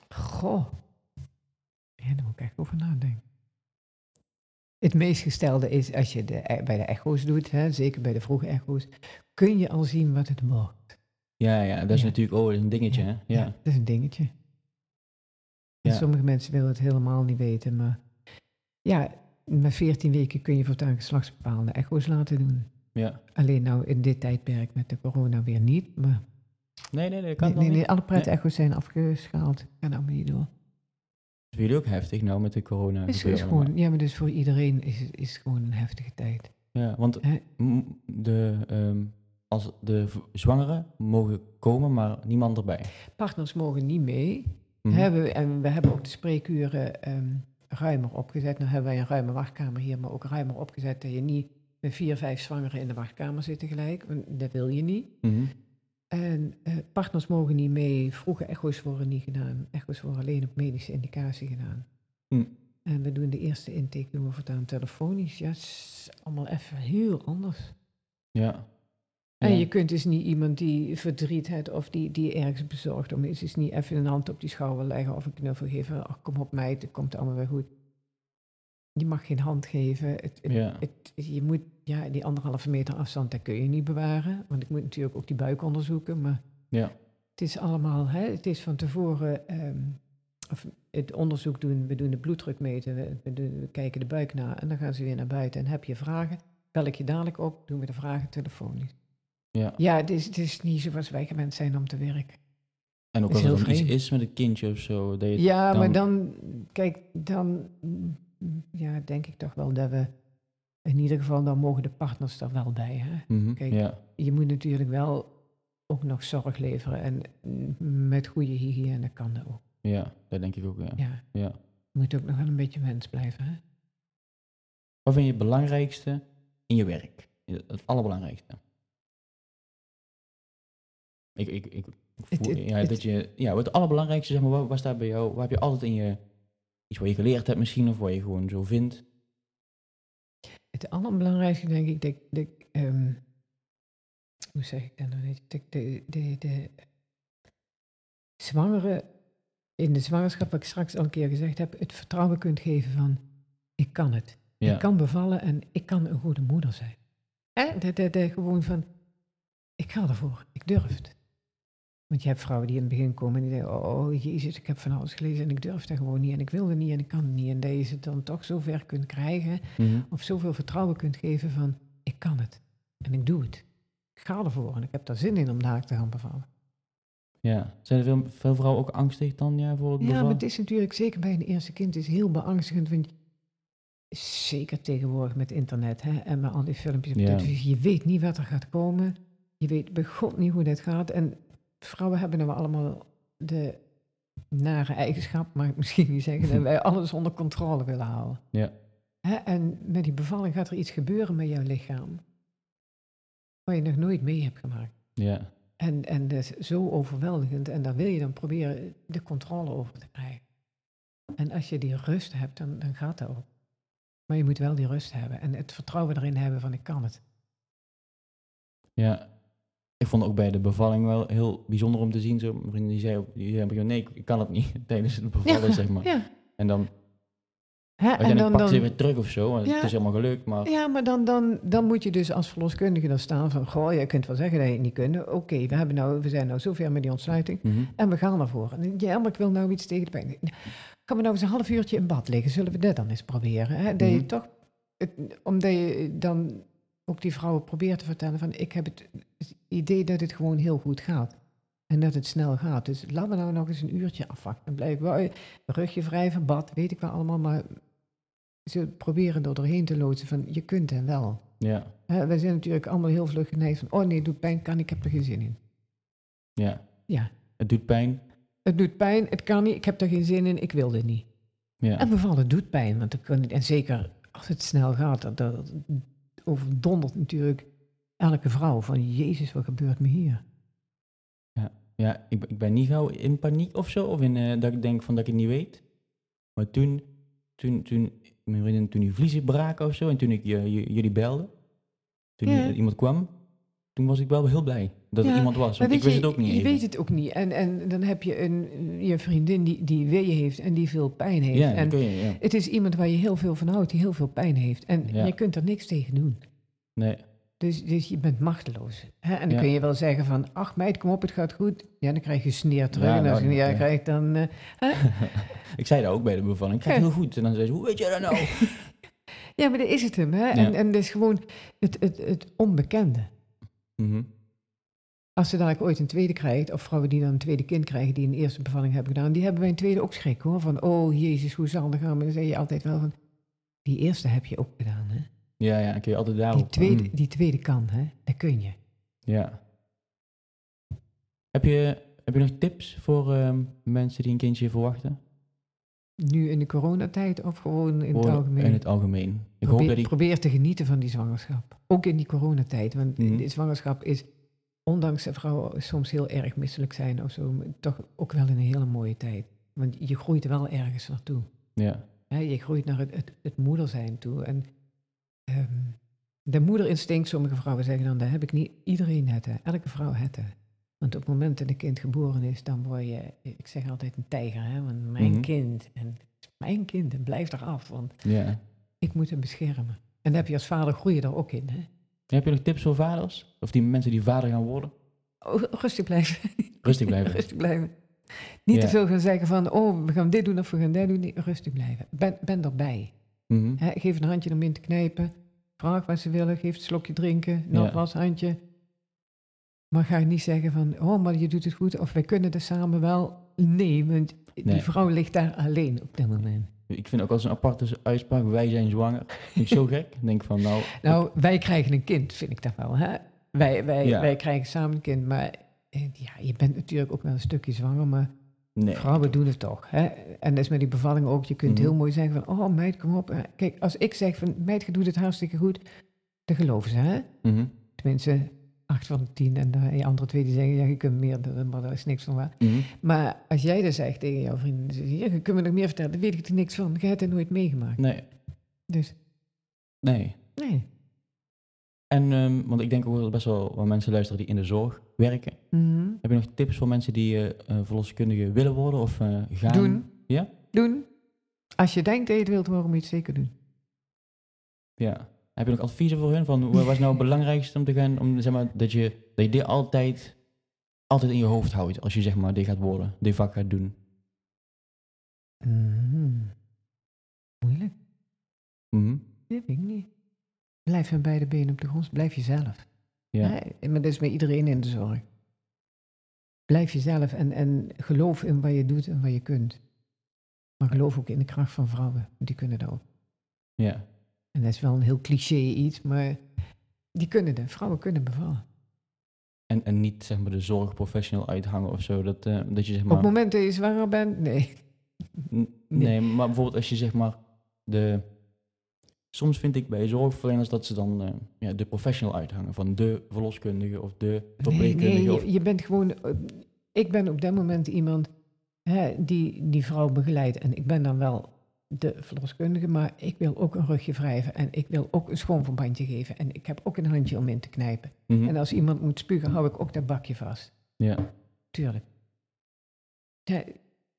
Goh. Ja, daar moet ik echt over nadenken. Het meest gestelde is als je de, e- bij de echo's doet, hè, zeker bij de vroege echo's, kun je al zien wat het wordt. Ja, ja, dat is Ja. natuurlijk oh, dat is een dingetje. hè? Ja. dat is een dingetje. En Ja. sommige mensen willen het helemaal niet weten, maar ja, met 14 weken kun je voortaan geslachtsbepalende echo's laten doen. ja. Alleen nou in dit tijdperk met de corona weer niet, maar Nee, nee, nee, dat kan nee, alle pret-echo's zijn afgeschaald. Ga nou maar niet door. Jullie ook heftig nou met de corona. Is, gewoon, ja, maar dus voor iedereen is het is gewoon een heftige tijd. Ja, want Hè? de, ehm, als de zwangeren mogen komen, maar niemand erbij. Partners mogen niet mee. Mhm. Hebben we- en we hebben ook de spreekuren ehm, ruimer opgezet. Nou hebben wij een ruime wachtkamer hier, maar ook ruimer opgezet dat je niet met vier, vijf zwangeren in de wachtkamer zit tegelijk. Want dat wil je niet. Mhm. En eh, partners mogen niet mee. Vroege echo's worden niet gedaan. Echo's worden alleen op medische indicatie gedaan. Hm. En we doen de eerste intake doen we voortaan telefonisch. Ja, het is allemaal even heel anders. Ja. En Ja. je kunt dus niet iemand die verdriet heeft of die, die ergens bezorgd om is, is niet even een hand op die schouder leggen of een knuffel geven. Ach, kom op meid, het komt allemaal weer goed. Je mag geen hand geven. Het, het- Ja. het- je moet, ja, die anderhalve meter afstand, dat kun je niet bewaren. Want ik moet natuurlijk ook die buik onderzoeken. Maar Ja. het is allemaal, hè, het is van tevoren ehm, of het onderzoek doen. We doen de bloeddruk meten, we, we doen- we kijken de buik na en dan gaan ze weer naar buiten. En heb je vragen, bel ik je dadelijk op, doen we de vragen telefonisch. ja. Ja, het is, het is niet zoals wij gewend zijn om te werken. En ook als er dan iets is met een kindje of zo. Dat je, Ja, maar dan- kijk, dan ja, denk ik toch wel dat we, in ieder geval, dan mogen de partners er wel bij. Hè? Mhm, Kijk. Ja. Je moet natuurlijk wel ook nog zorg leveren en met goede hygiëne kan dat ook. ja, dat denk ik ook. Ja. Ja, Ja. je moet ook nog wel een beetje mens blijven. Hè? Wat vind je het belangrijkste in je werk? Het allerbelangrijkste? Ik, ik, ik, voel, ja, dat je, ja, wat het allerbelangrijkste, zeg maar, wat, wat staat bij jou? Wat heb je altijd in je, iets wat je geleerd hebt misschien, of wat je gewoon zo vindt? Het allerbelangrijkste denk ik, dat, dat ehm, hoe zeg ik dat nou niet? Dat de, de, de zwangere, in de zwangerschap, wat ik straks al een keer gezegd heb, het vertrouwen kunt geven van, ik kan het. Ja, Ik kan bevallen en ik kan een goede moeder zijn. Hè? Dat, dat, dat gewoon van, ik ga ervoor, ik durf het. Want je hebt vrouwen die in het begin komen en die denken, oh jezus, ik heb van alles gelezen en ik durf dat gewoon niet en ik wil het niet en ik kan het niet. En dat je ze dan toch zover kunt krijgen Mhm. of zoveel vertrouwen kunt geven van, ik kan het en ik doe het. Ik ga ervoor en ik heb daar zin in om daar te gaan bevallen. ja. Zijn er veel, veel vrouwen ook angstig dan ja, voor het Ja, bevallen? maar het is natuurlijk zeker bij een eerste kind is heel beangstigend. Want zeker tegenwoordig met internet hè, en met al die filmpjes op Ja. televisie. Je weet niet wat er gaat komen. Je weet bij God niet hoe dat gaat. En vrouwen hebben nou allemaal de nare eigenschap, mag ik misschien niet zeggen, dat [laughs] wij alles onder controle willen houden. Ja. Hè, en met die bevalling gaat er iets gebeuren met jouw lichaam. Wat je nog nooit mee hebt gemaakt. Ja, En, en dat is zo overweldigend. En daar wil je dan proberen de controle over te krijgen. En als je die rust hebt, dan, dan gaat dat ook. Maar je moet wel die rust hebben. En het vertrouwen erin hebben van ik kan het. ja. Ik vond ook bij de bevalling wel heel bijzonder om te zien. Zo, mijn vriendin die zei ook, die zei, nee, ik, kan het niet [laughs] tijdens het bevallen, zeg maar. Ja. En dan, Hè, en dan, pakt ze weer terug of zo. Ja. Het is helemaal gelukt, maar ja, maar dan, dan, dan moet je dus als verloskundige dan staan van... Goh, je kunt wel zeggen dat je het niet kunt. Oké, we hebben nou, we zijn nou zover met die ontsluiting. Mhm. En we gaan ervoor. En ja, maar ik wil nou iets tegen de pijn. Gaan we nou eens een half uurtje in bad liggen? Zullen we dat dan eens proberen? Hè? Dat je Mhm. toch, het, omdat je dan ook die vrouwen probeert te vertellen van... ik heb het, het idee dat het gewoon heel goed gaat. En dat het snel gaat. Dus laten we nou nog eens een uurtje afwachten. Dan blijf wel rugje wrijven, bad, weet ik wel allemaal. Maar ze proberen er doorheen te loodsen van je kunt het wel. ja, wij zijn natuurlijk allemaal heel vlug geneigd van... oh nee, het doet pijn, kan, ik heb er geen zin in. ja. Ja, Het doet pijn. het doet pijn, het kan niet, ik heb er geen zin in, ik wil dit niet. Ja, En bevallen doet pijn, want dan je, en zeker als het snel gaat, dat, dat overdondert natuurlijk elke vrouw van Jezus, wat gebeurt me hier? ja ik, ben- ik ben niet gauw in paniek of zo. Of in, eh, dat ik denk van dat ik het niet weet. Maar toen, toen, toen, mijn vriendin, toen die vliezen braken of zo, en toen ik jullie belde, toen Ja. iemand kwam, toen was ik wel heel blij dat er iemand was. Want ik wist je, het ook niet Je even. weet het ook niet. En, en dan heb je een, je vriendin die, die weeën heeft en die veel pijn heeft. Ja, en je, ja. het is iemand waar je heel veel van houdt, die heel veel pijn heeft. En je kunt er niks tegen doen. Nee, Dus, dus je bent machteloos. Hè? En dan kun je wel zeggen van, ach meid, kom op, het gaat goed. Ja, dan krijg je sneer terug. Ja, en als je ja. krijgt, dan... eh, [laughs] ik zei dat ook bij de bevalling. Ik ga heel goed. En dan zei ze, hoe weet jij dat nou? [laughs] ja, maar dat is het hem. Hè? En, en dat is gewoon het, het, het onbekende. Mhm. Als ze dadelijk ooit een tweede krijgt, of vrouwen die dan een tweede kind krijgen, die een eerste bevalling hebben gedaan, die hebben bij een tweede ook schrik hoor. Van, oh jezus, hoe zal dat gaan? Maar dan zeg je altijd wel van, die eerste heb je ook gedaan. Hè? Ja, ja, dan kun je altijd daarop. Die, tweede, Mm, die tweede kan, hè? dat kun je. ja. Heb je, heb je nog tips voor ehm, mensen die een kindje verwachten? Nu in de coronatijd of gewoon in het algemeen? In het algemeen. Ik hoop probeer, dat die... probeer te genieten van die zwangerschap. Ook in die coronatijd. Want Mhm. de zwangerschap is, ondanks dat vrouwen soms heel erg misselijk zijn of zo, toch ook wel een hele mooie tijd. Want je groeit wel ergens naartoe. Ja, je groeit naar het, het, het moeder zijn toe. En ehm, de moederinstinct, sommige vrouwen zeggen dan, dat heb ik niet. Iedereen het, hè. elke vrouw het. hè. Want op het moment dat een kind geboren is, dan word je, ik zeg altijd een tijger, hè, want mijn Mhm. kind, en mijn kind, en blijf eraf, want ik moet hem beschermen. En dan heb je als vader groei je er ook in. Hè? Heb je nog tips voor vaders? Of die mensen die vader gaan worden? Oh, rustig blijven. [laughs] Rustig blijven. rustig blijven. Niet te veel gaan zeggen van, oh, we gaan dit doen of we gaan dat doen. Nee, rustig blijven. Ben, ben erbij. Mhm. Hè, geef een handje om in te knijpen. Vraag wat ze willen. Geef een slokje drinken. Nogmaals, handje. Maar ga niet zeggen van, oh, maar je doet het goed. Of wij kunnen het samen wel. Nee, want Nee. die vrouw ligt daar alleen op dat moment. Ik vind ook als een aparte uitspraak, wij zijn zwanger. Vind ik zo [laughs] gek. Ik denk van, nou... Nou, wij krijgen een kind, vind ik dat wel. Hè? Wij, wij, Ja. wij krijgen samen een kind, maar eh, ja, je bent natuurlijk ook wel een stukje zwanger, maar nee. vrouwen doen het toch. Hè? En dat is met die bevalling ook. Je kunt Mhm. heel mooi zeggen van, oh meid, kom op. Eh, Kijk, als ik zeg van, meid, je doet het hartstikke goed, dan geloven ze, hè? Mhm. Tenminste, acht van de tien. En de andere twee die zeggen, ja, je kunt meer, maar daar is niks van waar. Mhm. Maar als jij dat zegt tegen jouw vrienden, ja, je kunt me nog meer vertellen, dan weet ik er niks van. Je hebt het nooit meegemaakt. Nee. Dus, Nee. nee. En, ehm, want ik denk ook dat best wel wat mensen luisteren die in de zorg werken. Mhm. Heb je nog tips voor mensen die eh, verloskundige willen worden of eh, gaan? Doen. Ja? Doen. Als je denkt dat je het wilt worden, moet je het zeker doen. Ja. Heb je nog adviezen voor hun? Van, wat is nou het belangrijkste om te gaan, om, zeg maar, dat, je, dat je dit altijd, altijd in je hoofd houdt als je zeg maar dit gaat worden, dit vak gaat doen? Mhm. Moeilijk. Dat weet ik niet. Blijf met beide benen op de grond. Blijf jezelf. Ja. Hè? Maar dat is met iedereen in de zorg. Blijf jezelf en, en geloof in wat je doet en wat je kunt. Maar geloof ook in de kracht van vrouwen. Die kunnen dat ook. ja. En dat is wel een heel cliché iets, maar die kunnen het. Vrouwen kunnen bevallen. En, en niet zeg maar de zorgprofessional uithangen of zo. Dat, eh, dat je zeg Op maar... het moment dat je zwanger bent, nee. Nee, maar bijvoorbeeld als je zeg maar de... Soms vind ik bij zorgverleners dat ze dan eh, ja, de professional uithangen. Van de verloskundige of de Nee, verpleegkundige. nee of, je, je bent gewoon... eh, Ik ben op dat moment iemand hè, die die vrouw begeleidt. En ik ben dan wel de verloskundige, maar ik wil ook een rugje wrijven. En ik wil ook een schoonverbandje geven. En ik heb ook een handje om in te knijpen. Mhm. En als iemand moet spugen, hou ik ook dat bakje vast. Ja, Tuurlijk. Ja,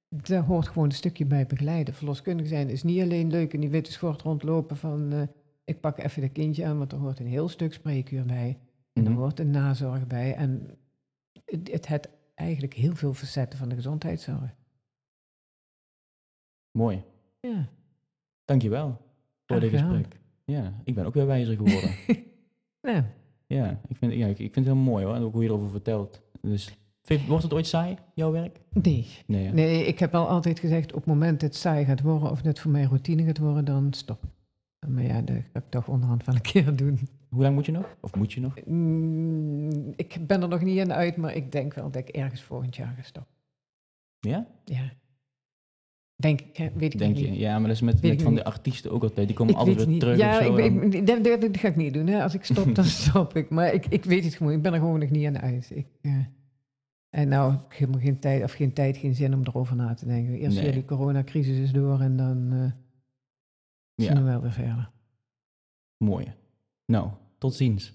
daar hoort gewoon een stukje bij begeleiden. Verloskundige zijn is niet alleen leuk in die witte schort rondlopen van... eh, ik pak even dat kindje aan, want er hoort een heel stuk spreekuur bij. En er Mhm. hoort een nazorg bij. En het, het heeft eigenlijk heel veel facetten van de gezondheidszorg. mooi. Ja. Dankjewel voor Graag dit gedaan. gesprek. Ja, ik ben ook weer wijzer geworden. [laughs] Nou, ja, ik vind, ja, ik, ik vind het heel mooi hoor. En ook hoe je erover vertelt. Dus, vind, wordt het ooit saai, jouw werk? nee. Nee? Nee, ik heb wel altijd gezegd, op het moment dat het saai gaat worden... of dat voor mij routine gaat worden, dan stop. Maar ja, dat ga ik toch onderhand wel een keer doen. Hoe lang moet je nog? Of moet je nog? Mm, ik ben er nog niet aan uit, maar ik denk wel dat ik ergens volgend jaar ga stoppen. Ja? Ja. Denk ik, hè? weet ik Denk nog je? niet. Ja, maar dat is met, met van niet. de artiesten ook altijd. Die komen Ik altijd weer terug niet. Ja, of zo. ik, ik, dat, dat, dat ga ik niet doen. Hè. Als ik stop, dan [laughs] stop ik. Maar ik, ik weet het gewoon. Ik ben er gewoon nog niet aan uit. Ik, eh, en nou heb ik helemaal geen tijd, of geen tijd, geen zin om erover na te denken. Eerst Nee. weer die coronacrisis is door en dan... eh, zien Ja. we wel weer verder. Mooi. Nou, tot ziens.